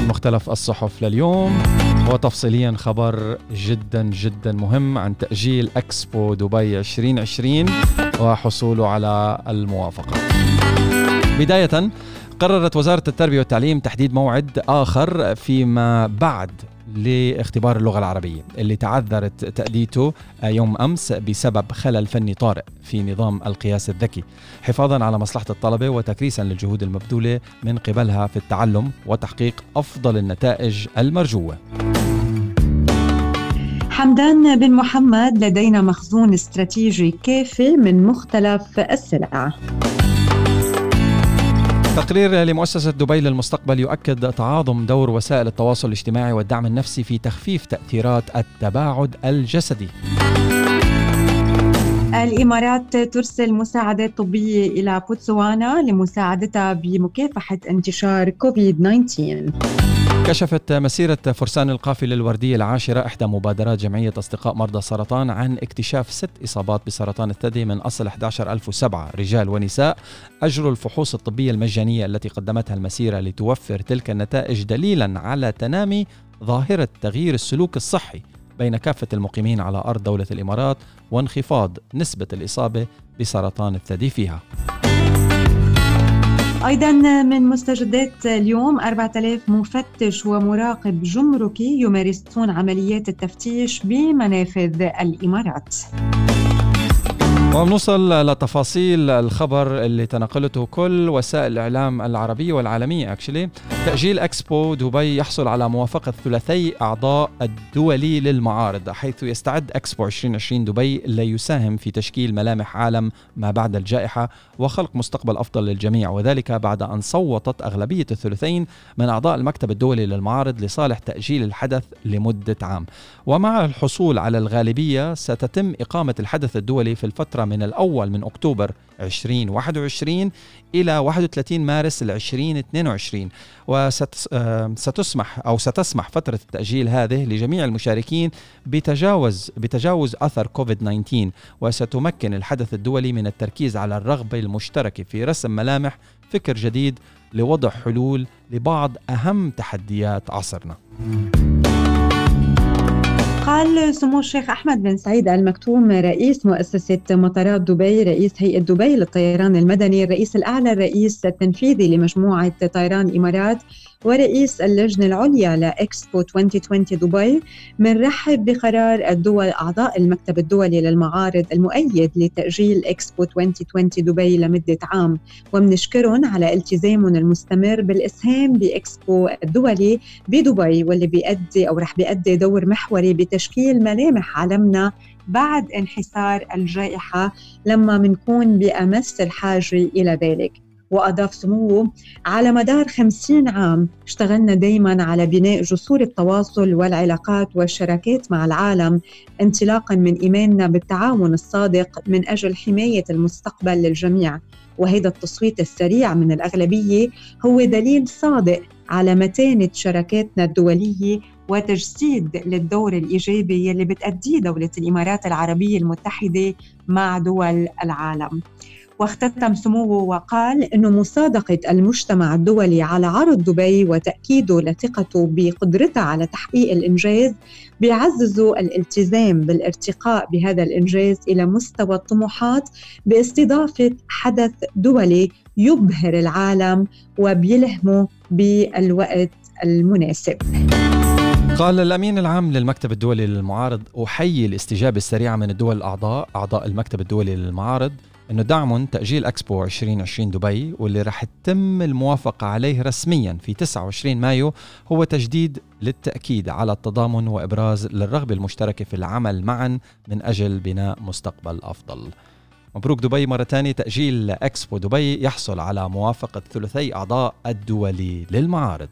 من مختلف الصحف لليوم. وتفصيليا خبر جدا جدا مهم عن تأجيل أكسبو دبي 2020 وحصوله على الموافقة. بداية قررت وزارة التربية والتعليم تحديد موعد آخر فيما بعد لاختبار اللغة العربية اللي تعذرت تأديته يوم أمس بسبب خلل فني طارئ في نظام القياس الذكي. حفاظا على مصلحة الطلبة وتكريسا للجهود المبذولة من قبلها في التعلم وتحقيق أفضل النتائج المرجوة. حمدان بن محمد لدينا مخزون استراتيجي كافي من مختلف السلع. تقرير لمؤسسة دبي للمستقبل يؤكد تعاظم دور وسائل التواصل الاجتماعي والدعم النفسي في تخفيف تأثيرات التباعد الجسدي. الإمارات ترسل مساعدات طبية إلى بوتسوانا لمساعدتها بمكافحة انتشار كوفيد 19 كشفت مسيرة فرسان القافلة الوردية العاشرة إحدى مبادرات جمعية أصدقاء مرضى السرطان عن اكتشاف ست إصابات بسرطان الثدي من أصل 11007 رجال ونساء أجروا الفحوص الطبية المجانية التي قدمتها المسيرة لتوفر تلك النتائج دليلا على تنامي ظاهرة تغيير السلوك الصحي بين كافة المقيمين على أرض دولة الإمارات وانخفاض نسبة الإصابة بسرطان الثدي فيها. أيضا من مستجدات اليوم 4000 مفتش ومراقب جمركي يمارسون عمليات التفتيش بمنافذ الإمارات. وبنوصل لتفاصيل الخبر اللي تناقلته كل وسائل الإعلام العربيه والعالميه اكشلي تأجيل إكسبو دبي يحصل على موافقة ثلاثي أعضاء الدولي للمعارض حيث يستعد إكسبو 2020 دبي ليساهم في تشكيل ملامح عالم ما بعد الجائحة وخلق مستقبل أفضل للجميع وذلك بعد أن صوتت أغلبية الثلثين من أعضاء المكتب الدولي للمعارض لصالح تأجيل الحدث لمدة عام. ومع الحصول على الغالبية ستتم إقامة الحدث الدولي في الفترة من الأول من أكتوبر 2021 إلى 31 مارس 2022 وستسمح أو ستسمح فترة التأجيل هذه لجميع المشاركين بتجاوز بتجاوز أثر كوفيد 19 وستمكن الحدث الدولي من التركيز على الرغبة المشتركة في رسم ملامح فكر جديد لوضع حلول لبعض أهم تحديات عصرنا. قال سمو الشيخ أحمد بن سعيد المكتوم رئيس مؤسسة مطارات دبي رئيس هيئة دبي للطيران المدني الرئيس الأعلى الرئيس التنفيذي لمجموعة طيران الإمارات ورئيس اللجنة العليا لإكسبو 2020 دبي منرحب بقرار الدول أعضاء المكتب الدولي للمعارض المؤيد لتأجيل إكسبو 2020 دبي لمدة عام. ومنشكرهم على التزامهم المستمر بالإسهام بإكسبو الدولي بدبي واللي بيأدي أو رح بيأدي دور محوري بتشكيل ملامح عالمنا بعد انحسار الجائحة لما منكون بأمس الحاجة إلى ذلك. وأضاف سموه على مدار خمسين عام اشتغلنا دايما على بناء جسور التواصل والعلاقات والشراكات مع العالم انطلاقا من إيماننا بالتعاون الصادق من أجل حماية المستقبل للجميع. وهذا التصويت السريع من الأغلبية هو دليل صادق على متانة شراكاتنا الدولية وتجسيد للدور الإيجابي يلي بتأديه دولة الإمارات العربية المتحدة مع دول العالم. واختتم سموه وقال أنه مصادقة المجتمع الدولي على عرض دبي وتأكيده لثقته بقدرتها على تحقيق الإنجاز بيعززوا الالتزام بالارتقاء بهذا الإنجاز إلى مستوى الطموحات باستضافة حدث دولي يبهر العالم وبيلهمه بالوقت المناسب. قال الأمين العام للمكتب الدولي للمعارض أحيي الاستجابة السريعة من الدول الأعضاء أعضاء المكتب الدولي للمعارض إنه دعم تأجيل إكسبو 2020 دبي واللي رح تتم الموافقة عليه رسميا في 29 مايو هو تجديد للتأكيد على التضامن وإبراز للرغبة المشتركة في العمل معا من أجل بناء مستقبل أفضل. مبروك دبي مرة ثانية تأجيل أكسبو دبي يحصل على موافقة ثلثي أعضاء الدولي للمعارض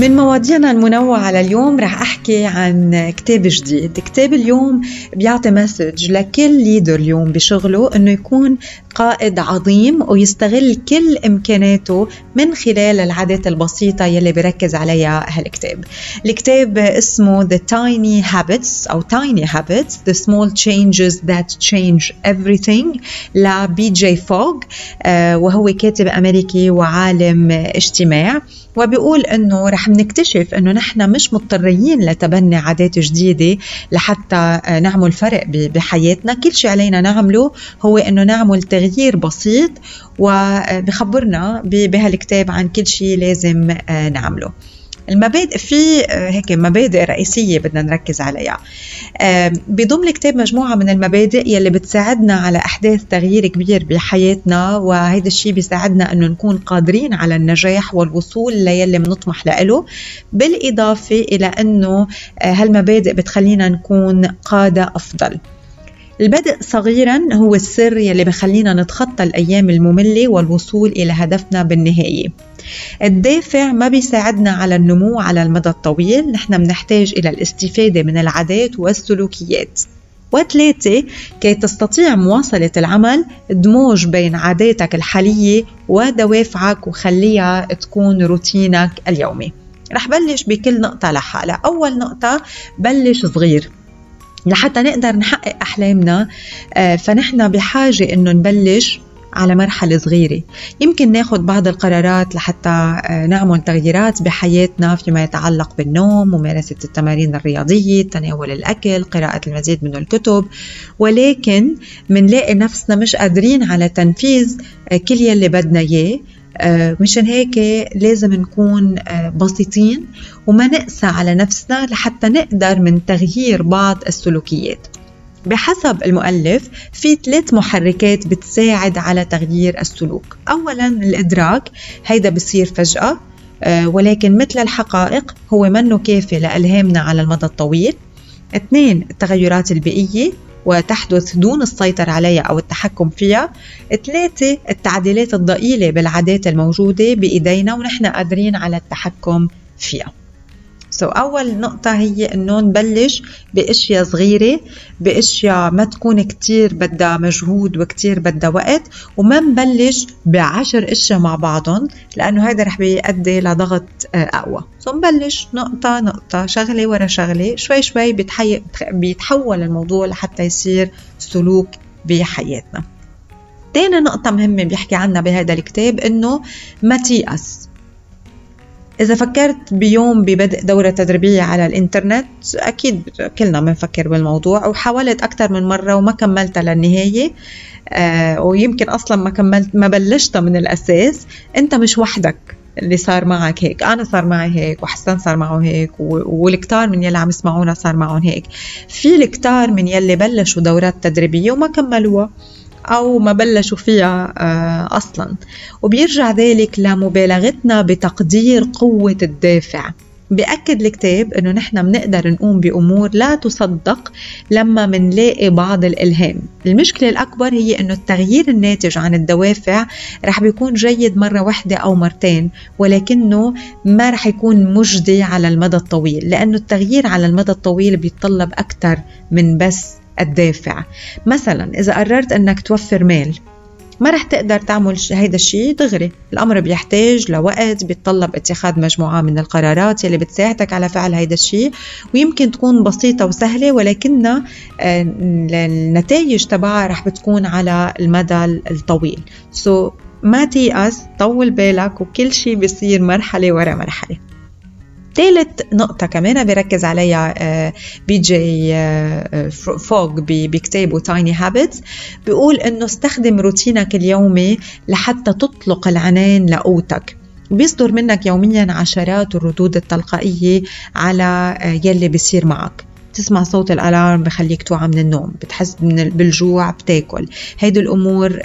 من مواضيعنا المنوعة لليوم رح أحكي عن كتاب جديد. كتاب اليوم بيعطي message لكل leader اليوم بشغله أنه يكون قائد عظيم ويستغل كل إمكاناته من خلال العادات البسيطة يلي بركز عليها هالكتاب. الكتاب اسمه The Tiny Habits أو Tiny Habits The Small Changes That Change Everything ل BJ Fogg وهو كاتب أمريكي وعالم اجتماع. وبيقول إنه رح نكتشف إنه نحن مش مضطرين لتبني عادات جديدة لحتى نعمل فرق بحياتنا. كل شيء علينا نعمله هو إنه نعمل تغيير بسيط وبخبرنا بهالكتاب عن كل شيء لازم نعمله. المبادئ في آه، هيك مبادئ رئيسية بدنا نركز عليها. بضم الكتاب مجموعة من المبادئ يلي بتساعدنا على أحداث تغيير كبير بحياتنا وهذا الشيء بيساعدنا أنه نكون قادرين على النجاح والوصول ليلي بنطمح له بالإضافة إلى أنه آه، هالمبادئ بتخلينا نكون قادة أفضل. البدء صغيرا هو السر يلي بخلينا نتخطى الأيام المملة والوصول إلى هدفنا بالنهاية. الدافع ما بيساعدنا على النمو على المدى الطويل؟ نحن بنحتاج إلى الاستفادة من العادات والسلوكيات. وثلاثة كي تستطيع مواصلة العمل دموج بين عاداتك الحالية ودوافعك وخليها تكون روتينك اليومي. رح بلش بكل نقطة لحالها. أول نقطة بلش صغير. لحتى نقدر نحقق أحلامنا آه، فنحن بحاجة إنه نبلش على مرحلة صغيرة. يمكن ناخد بعض القرارات لحتى آه، نعمل تغييرات بحياتنا فيما يتعلق بالنوم ممارسة التمارين الرياضية تناول الأكل قراءة المزيد من الكتب. ولكن منلاقي نفسنا مش قادرين على تنفيذ آه، كل يلي بدنا إياه. آه، مشان هيك لازم نكون بسيطين وما نقسى على نفسنا لحتى نقدر من تغيير بعض السلوكيات. بحسب المؤلف في ثلاث محركات بتساعد على تغيير السلوك. أولا الإدراك هيدا بصير فجأة آه، ولكن مثل الحقائق هو منه كافي لألهامنا على المدى الطويل. اثنين التغيرات البيئية وتحدث دون السيطرة عليها أو التحكم فيها. ثلاثة التعديلات الضئيلة بالعادات الموجودة بإيدينا ونحن قادرين على التحكم فيها. so, أول نقطة هي إنه نبلش بأشياء صغيرة بأشياء ما تكون كتير بدها مجهود وكتير بدها وقت وما نبلش بعشر أشياء مع بعضهم لأنه هذا رح بيؤدي لضغط آه، أقوى. so, نبلش نقطة نقطة شغلة ورا شغلة شوي شوي بيتحي... بيتحول الموضوع لحتى يصير سلوك بحياتنا. تاني نقطة مهمة بيحكي عنها بهذا الكتاب إنه ما تيأس إذا فكرت بيوم ببدء دورة تدريبية على الإنترنت أكيد كلنا بنفكر بالموضوع وحاولت أكثر من مرة وما كملتها للنهاية. آه ويمكن أصلا ما كملت ما بلشتها من الأساس. أنت مش وحدك اللي صار معك هيك. أنا صار معي هيك وحسن صار معه هيك والكتار من يلي عم يسمعونا صار معهم هيك. في الكتار من يلي بلشوا دورات تدريبية وما كملوها. أو ما بلشوا فيها آه، أصلا. وبيرجع ذلك لمبالغتنا بتقدير قوة الدافع. بأكد الكتاب أنه نحن بنقدر نقوم بأمور لا تصدق لما منلاقي بعض الإلهام. المشكلة الأكبر هي أنه التغيير الناتج عن الدوافع رح بيكون جيد مرة واحدة أو مرتين ولكنه ما رح يكون مجدي على المدى الطويل لأنه التغيير على المدى الطويل بيتطلب أكثر من بس الدافع. مثلا إذا قررت أنك توفر مال ما رح تقدر تعمل هيدا الشيء دغري الأمر بيحتاج لوقت بيتطلب اتخاذ مجموعة من القرارات يلي بتساعدك على فعل هيدا الشيء ويمكن تكون بسيطة وسهلة ولكنها آه، النتائج تبعها رح بتكون على المدى الطويل. سو so, ما تيأس طول بالك وكل شيء بيصير مرحلة ورا مرحلة. ثالث نقطة كمان بيركز عليها آه، BJ آه، Fogg بكتابه Tiny Habits بيقول إنه استخدم روتينك اليومي لحتى تطلق العنان لقوتك. بيصدر منك يوميا عشرات الردود التلقائية على آه، يلي بيصير معك. تسمع صوت ال alarm بخليك توعى من النوم بتحس بالجوع بتاكل. هيدي الأمور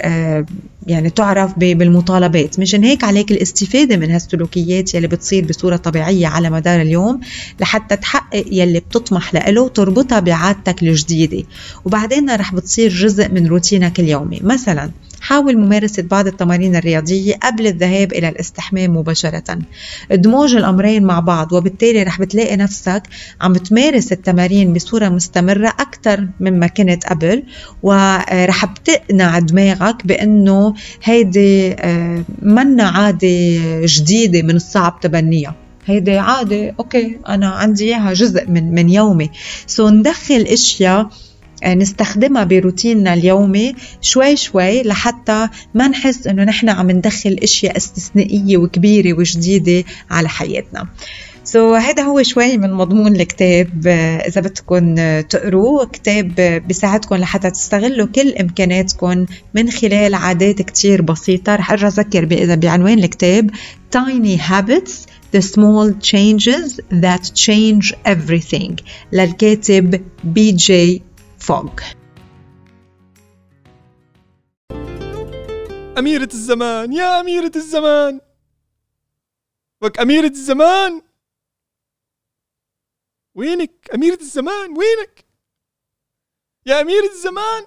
يعني تعرف بالمطالبات. مشان هيك عليك الاستفادة من هالسلوكيات يلي بتصير بصورة طبيعية على مدار اليوم لحتى تحقق يلي بتطمح له وتربطها بعادتك الجديدة. وبعدين رح بتصير جزء من روتينك اليومي. مثلا حاول ممارسة بعض التمارين الرياضية قبل الذهاب إلى الاستحمام مباشرة. دموج الأمرين مع بعض وبالتالي رح بتلاقي نفسك عم بتمارس التمارين بصورة مستمرة أكثر مما كنت قبل ورح بتقنع دماغك بأنه هيدي آه، منا عادة جديدة من الصعب تبنيها. هيدي عادة okay أنا عندي إياها جزء من من يومي. so ندخل أشياء نستخدمها بروتيننا اليومي شوي شوي لحتى ما نحس إنه نحن عم ندخل أشياء استثنائية وكبيرة وجديدة على حياتنا. so, هذا هو شوي من مضمون الكتاب آه، إذا بدكم تقروه كتاب بيساعدكم لحتى تستغلوا كل امكاناتكم من خلال عادات كتير بسيطة. رح أرجع أذكر إذا بعنوان الكتاب Tiny Habits The Small Changes That Change Everything. للكاتب BJ Fogg أميرة الزمان يا أميرة الزمان. وك أميرة الزمان. وينك؟ أميرة الزمان وينك؟ يا أميرة الزمان.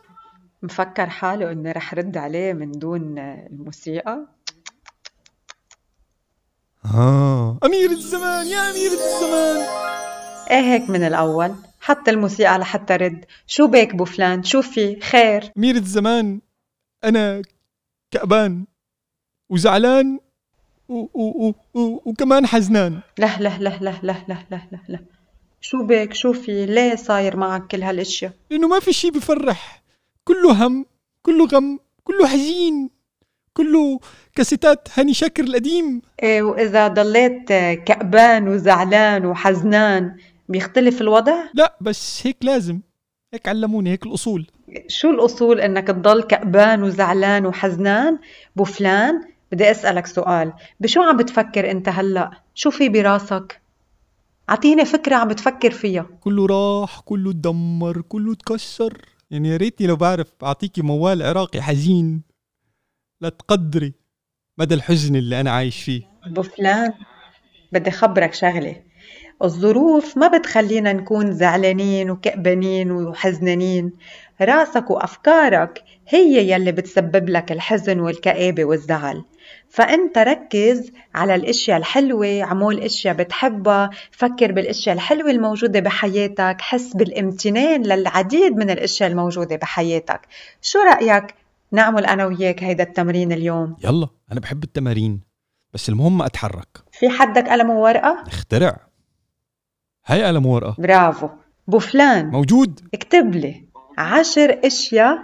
مفكر حاله اني رح رد عليه من دون الموسيقى. آه. أميرة الزمان يا أميرة الزمان. إيه هيك من الأول؟ حتى الموسيقى لحتى رد. شو بك بو فلان؟ شو في؟ خير. أميرة الزمان أنا كأبان وزعلان و و و و وكمان حزنان. لا لا لا لا لا لا لا لا لا شو بك شو في؟ ليه صاير معك كل هالأشياء؟ لأنه ما في شي بفرح. كله هم كله غم كله حزين كله كاسيتات هاني شاكر القديم. إيه وإذا ضليت كأبان وزعلان وحزنان بيختلف الوضع؟ لا بس هيك لازم. هيك علموني هيك الأصول. شو الأصول إنك تضل كأبان وزعلان وحزنان؟ بو فلان بدي أسألك سؤال. بشو عم بتفكر أنت هلأ؟ شو في براسك؟ أعطيني فكرة عم بتفكر فيها. كله راح كله تدمر كله تكسر. يعني يا ريتني لو بعرف أعطيكي موال عراقي حزين. لا تقدري. مدى الحزن اللي أنا عايش فيه. بو فلان بدي خبرك شغلة. الظروف ما بتخلينا نكون زعلانين وكأبانين وحزنانين. راسك وأفكارك هي يلي بتسبب لك الحزن والكآبة والزعل. فأنت ركز على الأشياء الحلوة عمول أشياء بتحبها فكر بالأشياء الحلوة الموجودة بحياتك حس بالامتنان للعديد من الأشياء الموجودة بحياتك. شو رأيك نعمل أنا وياك هيدا التمرين اليوم؟ يلا أنا بحب التمارين بس المهم ما أتحرك. في حدك قلم وورقة؟ اخترع. هاي قلم ورقة برافو. بو فلان موجود. اكتب لي. عشر أشياء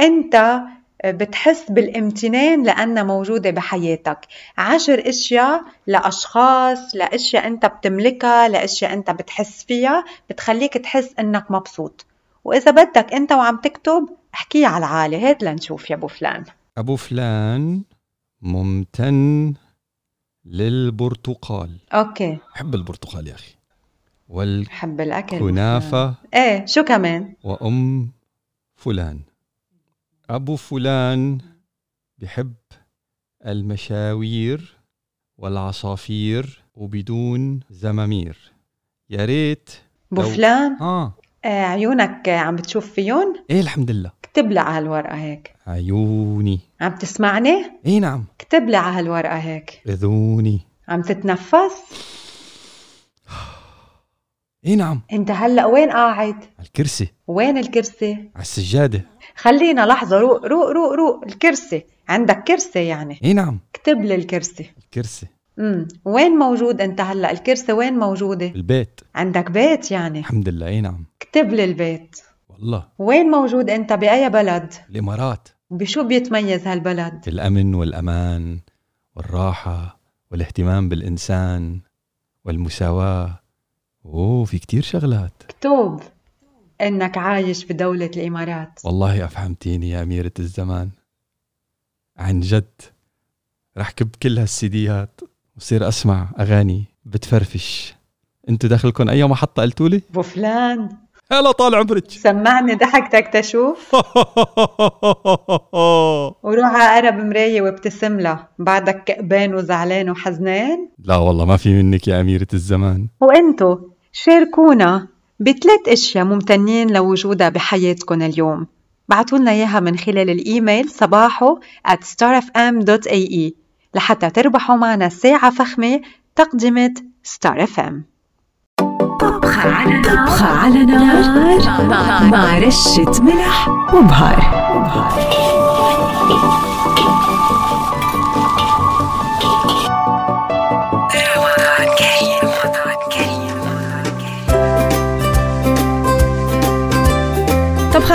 أنت بتحس بالامتنان لأنها موجودة بحياتك. عشر أشياء لأشخاص لأشياء أنت بتملكها لأشياء أنت بتحس فيها بتخليك تحس إنك مبسوط. وإذا بدك أنت وعم تكتب احكيها على العالي. هات لنشوف يا ابو فلان أبو فلان ممتن للبرتقال. okay. بحب البرتقال يا أخي. بحب الأكل أبو والكنافة فلان. إيه شو كمان؟ وأم فلان. أبو فلان بحب المشاوير والعصافير وبدون زمامير. يا ريت بو لو- فلان؟ آه. آه عيونك عم بتشوف فيهم إيه الحمد لله. اكتب لي على هالورقة هيك. عيوني. عم تسمعني؟ إيه نعم. اكتب لي على هالورقة هيك. أذوني. عم تتنفس؟ إيه نعم. انت هلا وين قاعد؟ على الكرسي. وين الكرسي؟ على السجادة. خلينا لحظة روق روق روق روق الكرسي. عندك كرسي يعني؟ إيه نعم. اكتب لي الكرسي. الكرسي. امم وين موجود انت هلا؟ الكرسي وين موجودة؟ البيت. عندك بيت يعني؟ الحمد لله إيه نعم. اكتب لي البيت. والله. وين موجود انت؟ بأي بلد؟ الإمارات. بشو بيتميز هالبلد؟ الأمن والأمان والراحة والاهتمام بالإنسان والمساواة. أوه في كتير شغلات. اكتب إنك عايش بدولة الإمارات. والله أفهمتيني يا أميرة الزمان. عن جد رح كب كل هالسيديات وصير أسمع أغاني بتفرفش. أنتوا داخلكم أي محطة قلتولي؟ أبو فلان. هلا طال عمرك. سمعني ضحكتك تشوف. وروح على قرب مراية وابتسم لها. بعدك كئبان وزعلان وحزنان. لا والله ما في منك يا أميرة الزمان. وإنتو شاركونا بثلاث أشياء ممتنين لوجودها بحياتكم اليوم. بعتوا لنا إياها من خلال الإيميل صباحو at starfm.ae لحتى تربحوا معنا ساعة فخمة تقدمة Star FM طبخة على نار مع رشة ملح وبهار. طبخة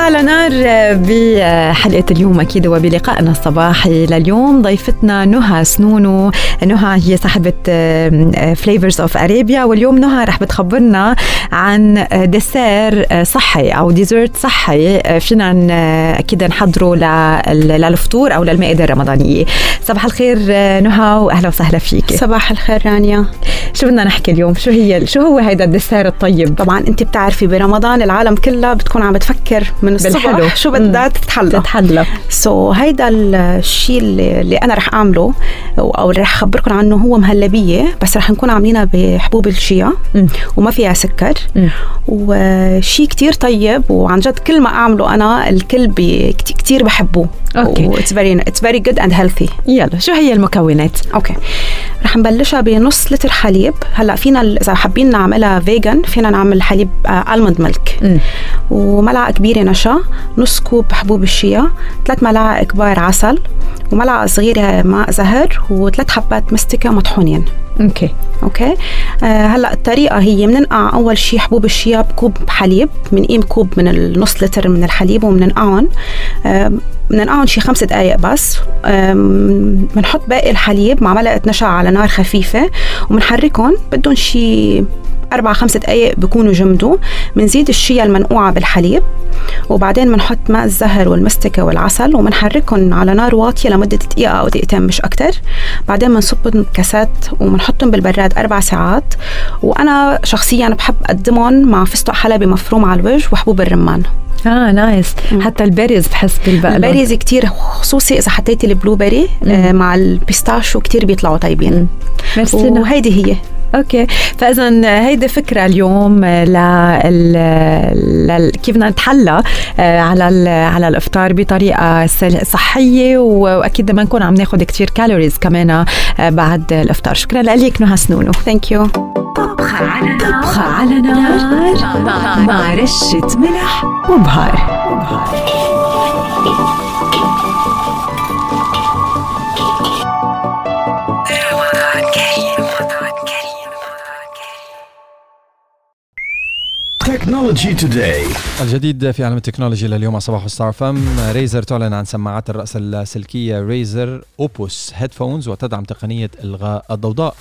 على نار بحلقة اليوم أكيد وبلقائنا الصباحي لليوم. ضيفتنا نهى سنونو. نهى هي صاحبة Flavors of Arabia واليوم نهى رح بتخبرنا عن dessert صحي أو dessert صحي. فينا أكيد نحضره للفطور أو للمائدة الرمضانية. صباح الخير نهى وأهلا وسهلا فيك. صباح الخير رانيا. شو بدنا نحكي اليوم؟ شو هي شو هو هيدا ال dessert الطيب؟ طبعا أنت بتعرفي برمضان العالم كلها بتكون عم بتفكر من الصبح بالحلو. شو بدها تتحلى. تتحلى. so, هيدا الشيء اللي, اللي أنا رح أعمله أو رح أخبركم عنه هو مهلبية بس رح نكون عاملينها بحبوب الشيا. وما فيها سكر. وشيء كتير طيب وعن جد كل ما أعمله أنا الكل كتير بحبه okay. It's very it's very good and healthy يلا شو هي المكونات؟ okay. رح نبلشها بنص لتر حليب. هلأ فينا إذا حابين نعملها vegan فينا نعمل حليب almond milk وملعقة كبيرة نشا. نص كوب حبوب الشيا ثلاث ملاعق كبار عسل وملعقة صغيرة ماء زهر وثلاث حبات مستكة مطحونين. okay. okay؟ آه هلأ الطريقة هي بننقع أول شيء حبوب الشيا بكوب حليب بنقيم كوب من النص لتر من الحليب وبننقعهم آه بننقعهم شي خمس دقايق بس. بنحط باقي الحليب مع ملعقة نشا على نار خفيفة وبنحركهم بدهم شي أربع خمس دقايق بكونوا جمدوا. بنزيد الشيا المنقوعة بالحليب وبعدين بنحط ماء الزهر والمستكة والعسل وبنحركهم على نار واطية لمدة دقيقة أو دقيقتين مش أكتر. بعدين بنصبهم بكاسات وبنحطهم بالبراد أربع ساعات. وأنا شخصيا بحب أقدمهم مع فستق حلبي مفروم على الوجه وحبوب الرمان. آه nice حتى ال berries بحس بالبقلة. ال berries كتير خصوصي إذا حطيتي ال blueberry آه مع ال pistachio كتير بيطلعوا طيبين. ميرسي وهيدي هي. okay. فاذا هيدي فكرة اليوم ل... ل... كيف بدنا نتحلى آه، على. على الإفطار بطريقة صحية وأكيد ما نكون عم ناخذ كثير calories كمان آه، بعد الإفطار. شكرا لك نهى سنونو. thank you طبخة على نار. طبخة على نار. مع رشة ملح وبهار وبهار. technology today الجديد في عالم التكنولوجيا لليوم صباحو Star FM Razer تعلن عن سماعات الرأس السلكية Razer Opus headphones وتدعم تقنية إلغاء الضوضاء.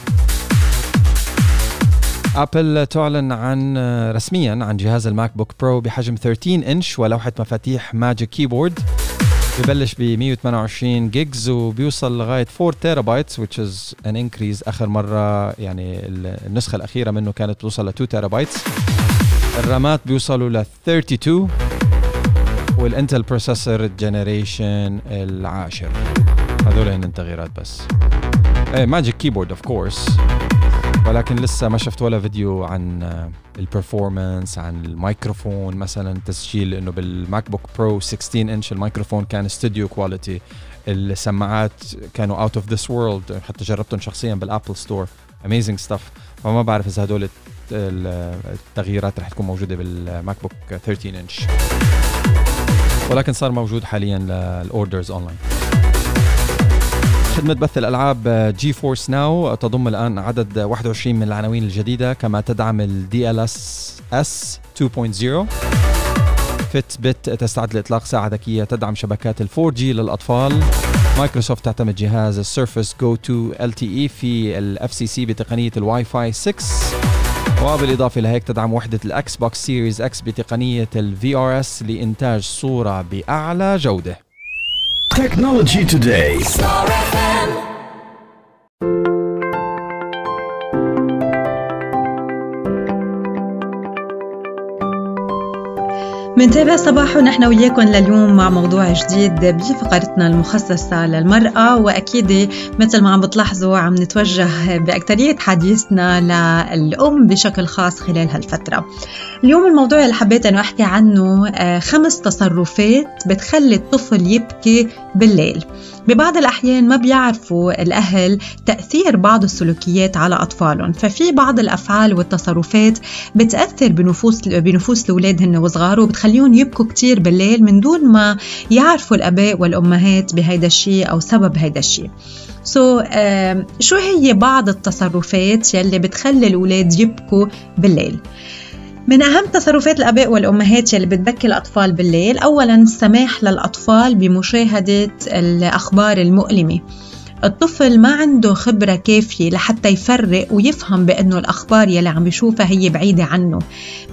Apple تعلن عن رسميا عن جهاز ال MacBook Pro بحجم 13 إنش ولوحة مفاتيح Magic Keyboard ببلش ب 128 gigs وبيوصل لغاية 4 terabytes which is an increase. آخر مرة يعني النسخة الأخيرة منه كانت توصل ل 2 تيرا بايتس الرامات بيوصلوا ل 32 وال Intel processor ال generation العاشر. هذول هن التغييرات بس. إيه Magic Keyboard of course ولكن لسه ما شفت ولا فيديو عن ال performance عن الميكروفون. مثلا تسجيل إنه بال MacBook Pro 16 انش الميكروفون كان studio quality السماعات كانوا out of this world حتى جربتهم شخصيا بال Apple Store amazing stuff فما بعرف إذا هدول التغييرات رح تكون موجودة بال MacBook 13 انش ولكن صار موجود حاليا لل orders online خدمة بث الألعاب GeForce Now تضم الآن عدد 21 من العناوين الجديدة كما تدعم ال DLSS 2.0 Fitbit تستعد لإطلاق ساعة ذكية تدعم شبكات ال 4G للأطفال. مايكروسوفت تعتمد جهاز ال Surface Go 2 LTE في ال FCC بتقنية الواي فاي 6 وبالإضافة لهيك تدعم وحدة ال Xbox Series X بتقنية ال VRS لإنتاج صورة بأعلى جودة. Technology Today. منتابع صباح ونحن وياكم لليوم مع موضوع جديد بفقرتنا المخصصة للمرأة وأكيد مثل ما عم بتلاحظوا عم نتوجه بأكترية حديثنا للأم بشكل خاص خلال هالفترة. اليوم الموضوع اللي حبيت أنه أحكي عنه آه، خمس تصرفات بتخلي الطفل يبكي بالليل. ببعض الأحيان ما بيعرفوا الأهل تأثير بعض السلوكيات على أطفالهم. ففي بعض الأفعال والتصرفات بتأثر بنفوس بنفوس الأولاد هن وصغار وبتخليهم يبكوا كتير بالليل من دون ما يعرفوا الآباء والأمهات بهيدا الشيء أو سبب هيدا الشيء. سو so, uh, شو هي بعض التصرفات يلي بتخلي الأولاد يبكوا بالليل؟ من أهم تصرفات الآباء والأمهات يلي بتبكي الأطفال بالليل أولا السماح للأطفال بمشاهدة الأخبار المؤلمة. الطفل ما عنده خبرة كافية لحتى يفرق ويفهم بأنه الأخبار يلي عم بيشوفها هي بعيدة عنه.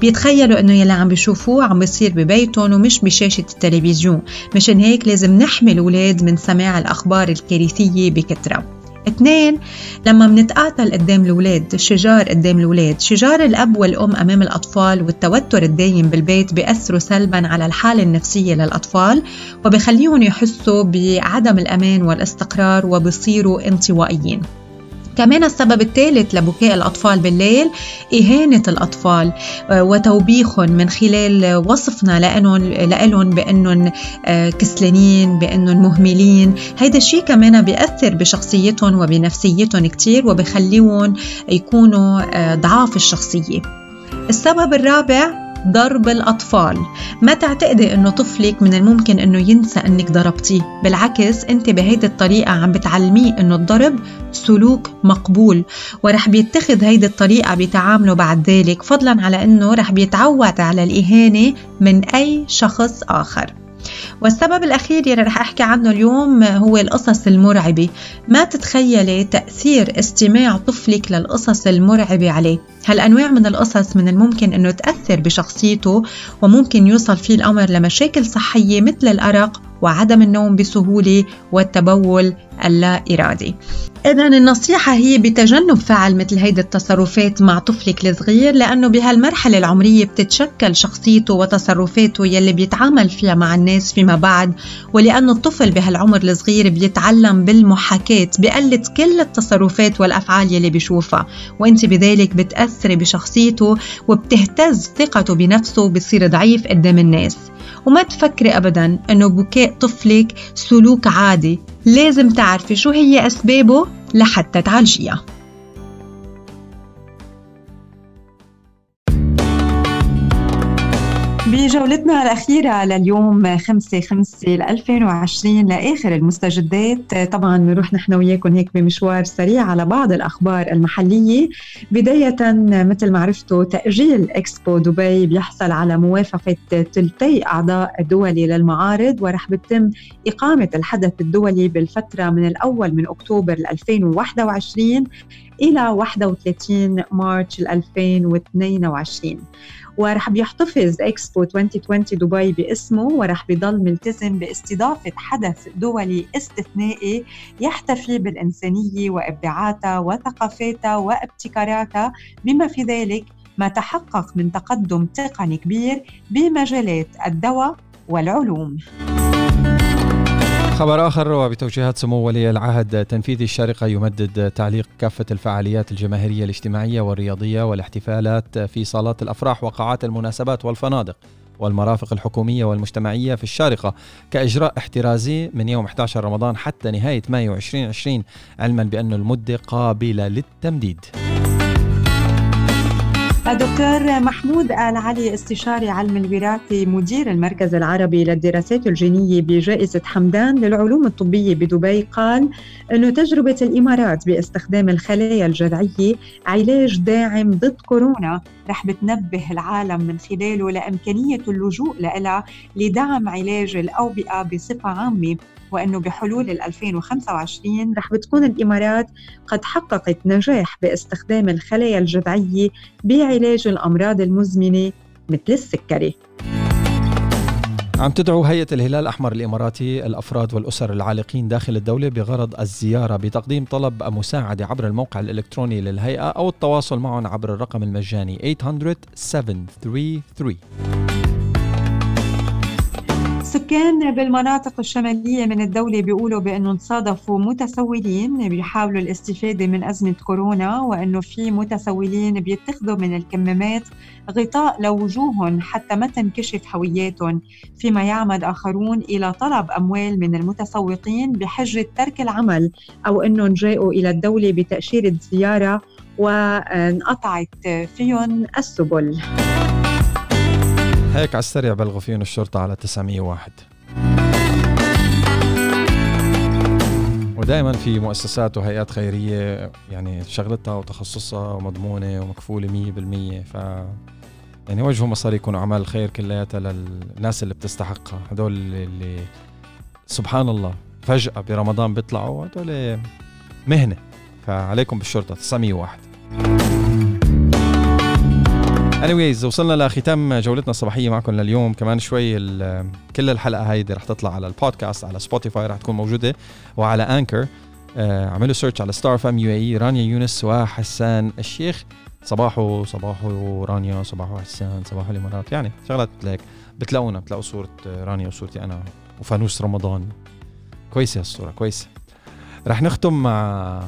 بيتخيلوا أنه يلي عم بيشوفوه عم بيصير ببيتهم ومش بشاشة التلفزيون. مشان هيك لازم نحمي الأولاد من سماع الأخبار الكارثية بكثرة. اثنين لما منتقاتل قدام الأولاد شجار قدام الأولاد شجار الأب والأم أمام الأطفال والتوتر الدايم بالبيت بيأثروا سلبا على الحالة النفسية للأطفال وبخليهم يحسوا بعدم الأمان والاستقرار وبصيروا انطوائيين. كمان السبب الثالث لبكاء الأطفال بالليل إهانة الأطفال آه، وتوبيخهم من خلال وصفنا لهم بأنهم آه، كسلانين بأنهم مهملين. هيدا الشيء كمان بيأثر بشخصيتهم وبنفسيتهم كتير وبخليهم يكونوا آه، ضعاف الشخصية. السبب الرابع ضرب الأطفال. ما تعتقدي أنه طفلك من الممكن أنه ينسى أنك ضربتيه؟ بالعكس أنت بهيدي الطريقة عم بتعلميه أنه الضرب سلوك مقبول ورح بيتخذ هيدي الطريقة بتعامله بعد ذلك فضلا على أنه رح بيتعود على الإهانة من أي شخص آخر. والسبب الأخير يلي رح أحكي عنه اليوم هو القصص المرعبة. ما تتخيلي تأثير استماع طفلك للقصص المرعبة عليه؟ هالأنواع من القصص من الممكن أنه تأثر بشخصيته وممكن يوصل فيه الأمر لمشاكل صحية مثل الأرق وعدم النوم بسهولة والتبول اللا إرادي إذا النصيحة هي بتجنب فعل مثل هيدي التصرفات مع طفلك الصغير لأنه بهالمرحلة العمرية بتتشكل شخصيته وتصرفاته يلي بيتعامل فيها مع الناس فيما بعد ولأنه الطفل بهالعمر الصغير بيتعلم بالمحاكاة بيقلد كل التصرفات والأفعال يلي بيشوفها. وإنت بذلك بتأثري بشخصيته وبتهتز ثقته بنفسه وبصير ضعيف قدام الناس. وما تفكري أبدا أنه بكاء طفلك سلوك عادي. لازم تعرفي شو هي أسبابه لحتى تعالجيها. بجولتنا الأخيرة لليوم 5 5 ل 2020 لآخر المستجدات. طبعا بنروح نحن وياكم هيك بمشوار سريع على بعض الأخبار المحلية. بداية مثل ما عرفتوا تأجيل إكسبو دبي بيحصل على موافقة ثلثي أعضاء الدولي للمعارض ورح بتم إقامة الحدث الدولي بالفترة من الأول من أكتوبر 2021 إلى 31 مارس 2022 ورح بيحتفظ إكسبو 2020 دبي باسمه ورح بيضل ملتزم باستضافة حدث دولي استثنائي يحتفي بالإنسانية وإبداعاتها وثقافاتها وابتكاراتها بما في ذلك ما تحقق من تقدم تقني كبير بمجالات الدواء والعلوم. خبر آخر وبتوجيهات سمو ولي العهد تنفيذي الشارقة يمدد تعليق كافة الفعاليات الجماهيرية الاجتماعية والرياضية والاحتفالات في صالات الأفراح وقاعات المناسبات والفنادق والمرافق الحكومية والمجتمعية في الشارقة كإجراء احترازي من يوم 11 رمضان حتى نهاية مايو 2020 علما بأن المدة قابلة للتمديد. الدكتور محمود آل علي استشاري علم الوراثة مدير المركز العربي للدراسات الجينية بجائزة حمدان للعلوم الطبية بدبي قال أنه تجربة الإمارات باستخدام الخلايا الجذعية علاج داعم ضد كورونا رح بتنبه العالم من خلاله لإمكانية اللجوء لها لدعم علاج الأوبئة بصفة عامة. وأنه بحلول 2025 رح بتكون الإمارات قد حققت نجاح باستخدام الخلايا الجذعية بعلاج الأمراض المزمنة مثل السكري. عم تدعو هيئة الهلال الأحمر الإماراتي الأفراد والأسر العالقين داخل الدولة بغرض الزيارة بتقديم طلب مساعدة عبر الموقع الإلكتروني للهيئة أو التواصل معهم عبر الرقم المجاني 800 733 سكان بالمناطق الشمالية من الدولة بيقولوا بأنه تصادفوا متسولين بيحاولوا الاستفادة من أزمة كورونا وأنه في متسولين بيتخذوا من الكمامات غطاء لوجوههم حتى ما تنكشف هوياتهم. فيما يعمد آخرون إلى طلب أموال من المتسوقين بحجة ترك العمل أو أنهم جاءوا إلى الدولة بتأشيرة زيارة وانقطعت فيهم السبل. هيك على السريع بلغوا فيهم الشرطة على 901 ودائما في مؤسسات وهيئات خيرية يعني شغلتها وتخصصها ومضمونة ومكفولة 100% ف يعني وجهوا مصاري يكونوا أعمال الخير كلياتها للناس اللي بتستحقها. هدول اللي سبحان الله فجأة برمضان بيطلعوا هدول مهنة. فعليكم بالشرطة 901 anyways وصلنا لختام جولتنا الصباحية معكم لليوم. كمان شوي كل الحلقة هيدي رح تطلع على البودكاست على Spotify رح تكون موجودة وعلى Anchor آه عملوا search على Star FM UAE رانيا يونس وحسان الشيخ. صباحو صباحو رانيا صباحو حسان صباحو الامارات. يعني شغلات ليك بتلاقونا بتلاقوا صورة رانيا وصورتي أنا وفانوس رمضان. كويسة هالصورة كويسة. رح نختم مع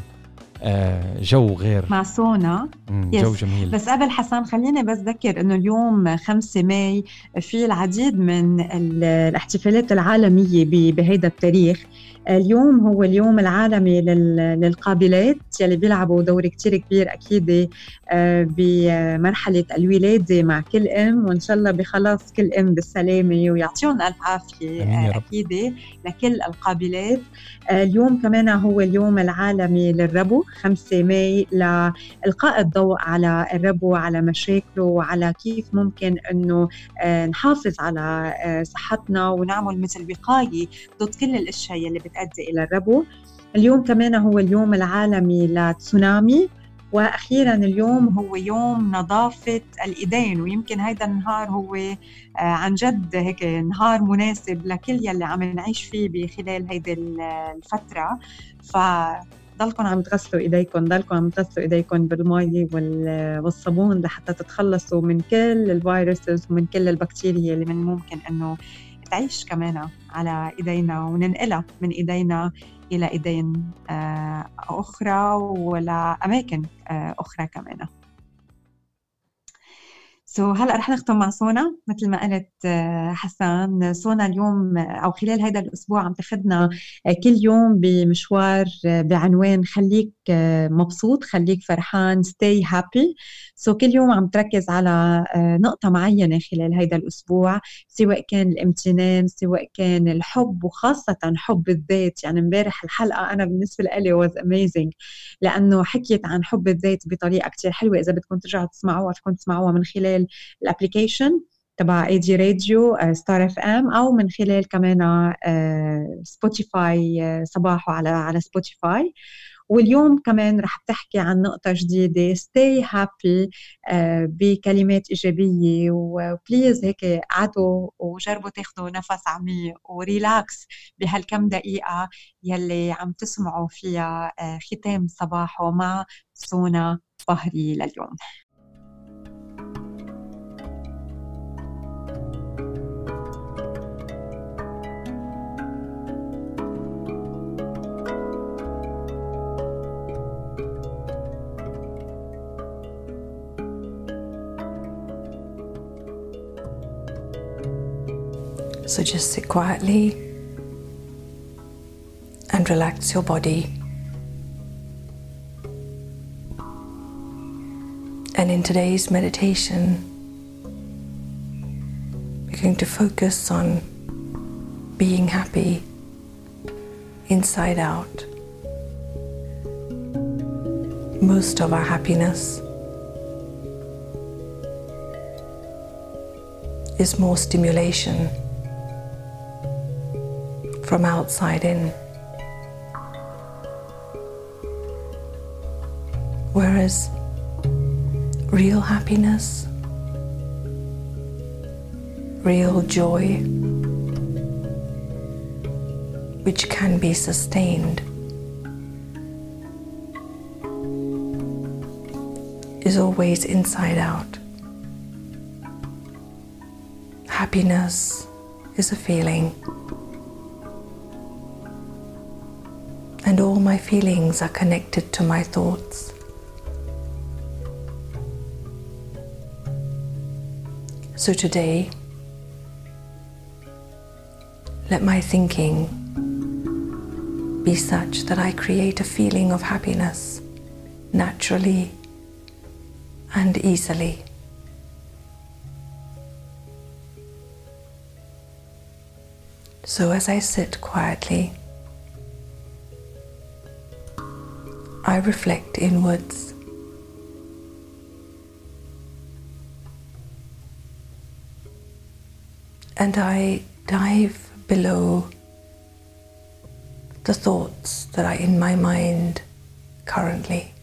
جو غير. مع سونا جو جميل. بس قبل حسان خليني بس ذكر إنه اليوم 5 May في العديد من الاحتفالات العالمية بهيدا التاريخ. اليوم هو اليوم العالمي للقابلات يلي بيلعبوا دور كتير كبير أكيد آه، بمرحلة الولادة مع كل أم وإن شاء الله بخلص كل أم بالسلامة ويعطيهم ألف عافية أكيد لكل القابلات آه، اليوم كمان هو اليوم العالمي للربو 5 ماي لإلقاء الضوء على الربو على مشاكله وعلى كيف ممكن أنه آه، نحافظ على صحتنا ونعمل مثل وقاية ضد كل الأشياء اللي بتؤدي إلى الربو. اليوم كمان هو اليوم العالمي لتسونامي وأخيرا اليوم هو يوم نظافة الإيدين ويمكن هيدا النهار هو آه، عن جد هيك نهار مناسب لكل يلي عم نعيش فيه بخلال هيدي الفترة. ف ضلكم عم تغسلوا إيديكم ضلكم عم تغسلوا إيديكم بالمي والصابون لحتى تتخلصوا من كل ال viruses ومن كل البكتيريا اللي من ممكن إنه تعيش كمان على إيدينا وننقلها من إيدينا إلى إيدين آه، أخرى ولا أماكن آه، أخرى كمان. so, هلأ رح نختم مع سونا. مثل ما قلت آه، حسان سونا اليوم أو خلال هذا الأسبوع عم تاخذنا كل يوم بمشوار بعنوان خليك مبسوط خليك فرحان stay happy. so, كل يوم عم تركز على آه، نقطة معينة خلال هذا الأسبوع سواء كان الامتنان سواء كان الحب وخاصة حب الذات. يعني امبارح الحلقة أنا بالنسبة لي was amazing لأنه حكيت عن حب الذات بطريقة كتير حلوة. إذا بدكم ترجعوا تسمعوها فيكم تسمعوها من خلال ال application تبع AG Radio Star FM أو من خلال كمان Spotify آه، آه، صباحو على على Spotify واليوم كمان رح بتحكي عن نقطة جديدة. Stay happy آه، بكلمات إيجابية و please هيك قعدوا وجربوا تاخذوا نفس عميق و relax بهالكم دقيقة يلي عم تسمعوا فيها آه، ختام صباحو مع سونا فهري لليوم. So just sit quietly and relax your body. And in today's meditation, we're going to focus on being happy inside out. Most of our happiness is more stimulation from outside in. Whereas real happiness, real joy, which can be sustained, is always inside out. Happiness is a feeling. And all my feelings are connected to my thoughts. So today, let my thinking be such that I create a feeling of happiness naturally and easily. So as I sit quietly, I reflect inwards. and I dive below the thoughts that are in my mind currently.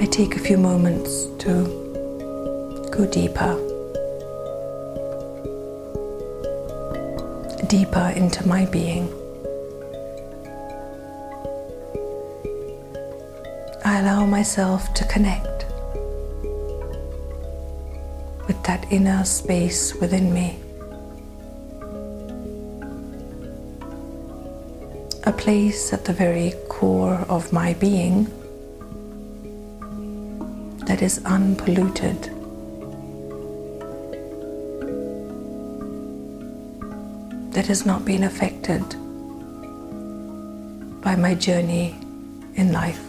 I take a few moments to go deeper, deeper into my being. I allow myself to connect with that inner space within me. A place at the very core of my being that is unpolluted. That has not been affected by my journey in life.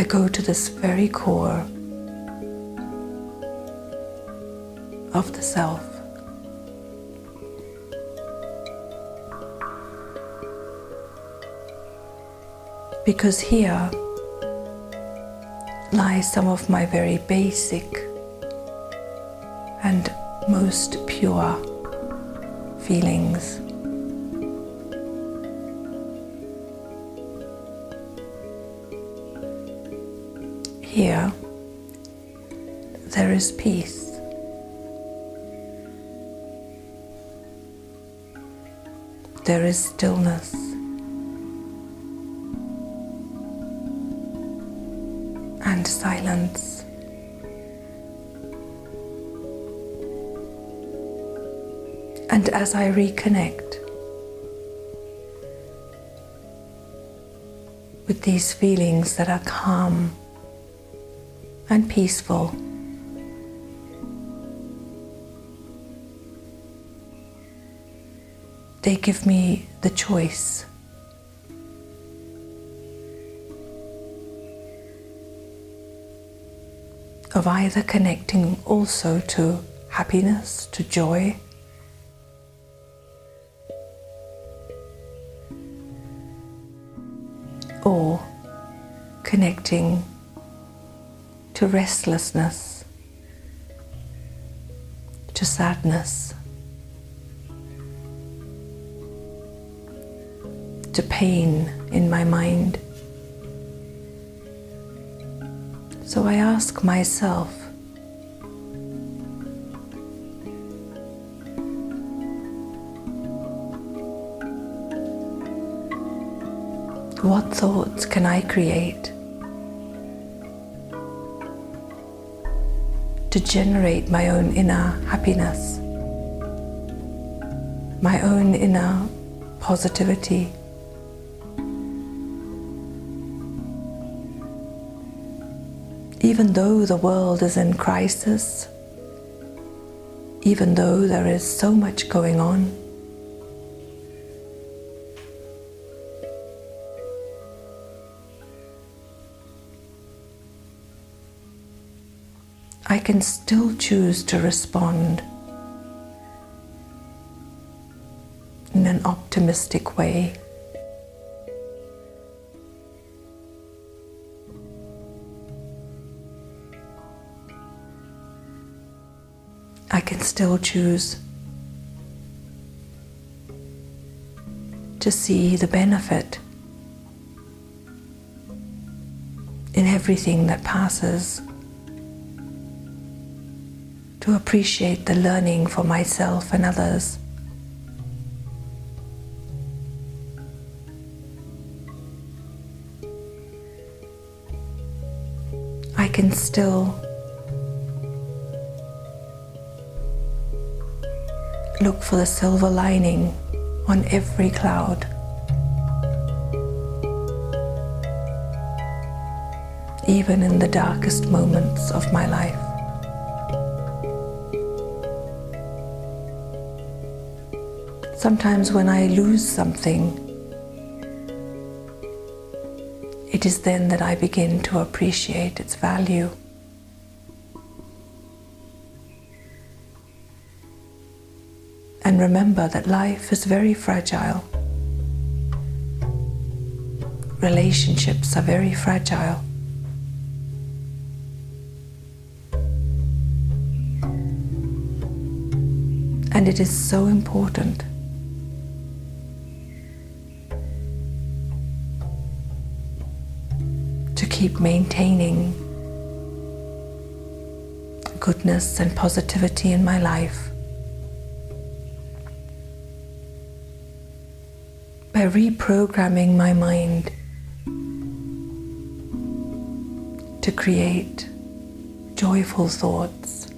I go to this very core of the self. Because here lies some of my very basic and most pure feelings. Here, there is peace. There is stillness. And silence. And as I reconnect with these feelings that are calm and peaceful. They give me the choice. Of either connecting also to happiness, to joy, or connecting to restlessness, to sadness, to pain in my mind. So I ask myself, what thoughts can I create generate my own inner happiness, my own inner positivity. Even though the world is in crisis, even though there is so much going on, can still choose to respond in an optimistic way. I can still choose to see the benefit in everything that passes to appreciate the learning for myself and others. I can still look for the silver lining on every cloud. Even in the darkest moments of my life. Sometimes when I lose something, it is then that I begin to appreciate its value. And remember that life is very fragile. Relationships are very fragile. And it is so important keep maintaining goodness and positivity in my life by reprogramming my mind to create joyful thoughts,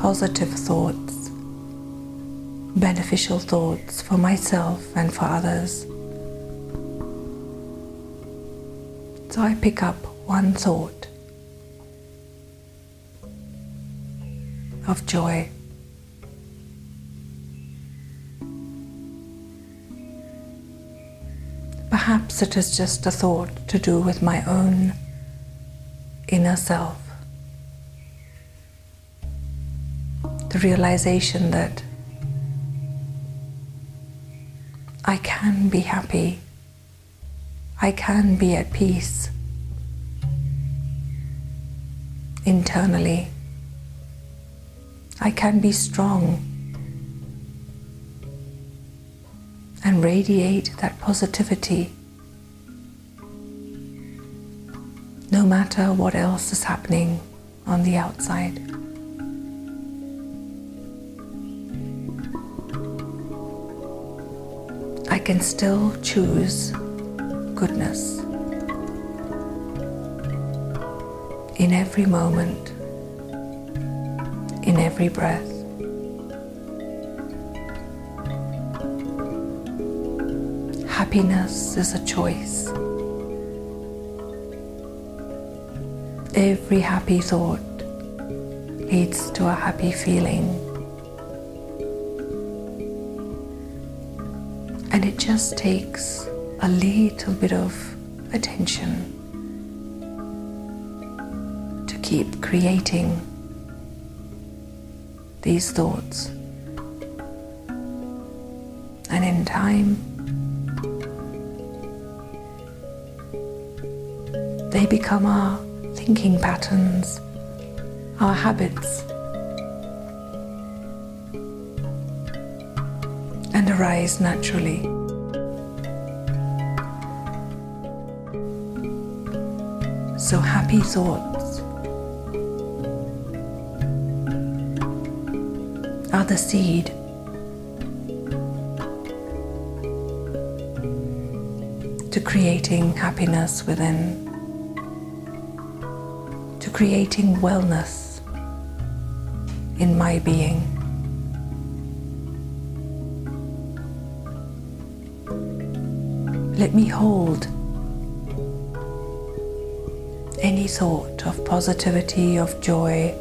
positive thoughts, beneficial thoughts for myself and for others. So I pick up one thought of joy. Perhaps it is just a thought to do with my own inner self. The realization that I can be happy, I can be at peace internally, I can be strong and radiate that positivity no matter what else is happening on the outside. I can still choose goodness in every moment, in every breath. Happiness is a choice. Every happy thought leads to a happy feeling. And it just takes a little bit of attention to keep creating these thoughts. And in time, they become our thinking patterns, our habits, and arise naturally. So, happy thoughts are the seed. To creating happiness within to creating wellness in my being. Let me hold thought of positivity, of joy,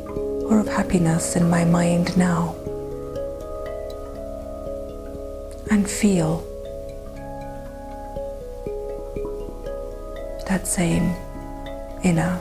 or of happiness in my mind now. And feel that same inner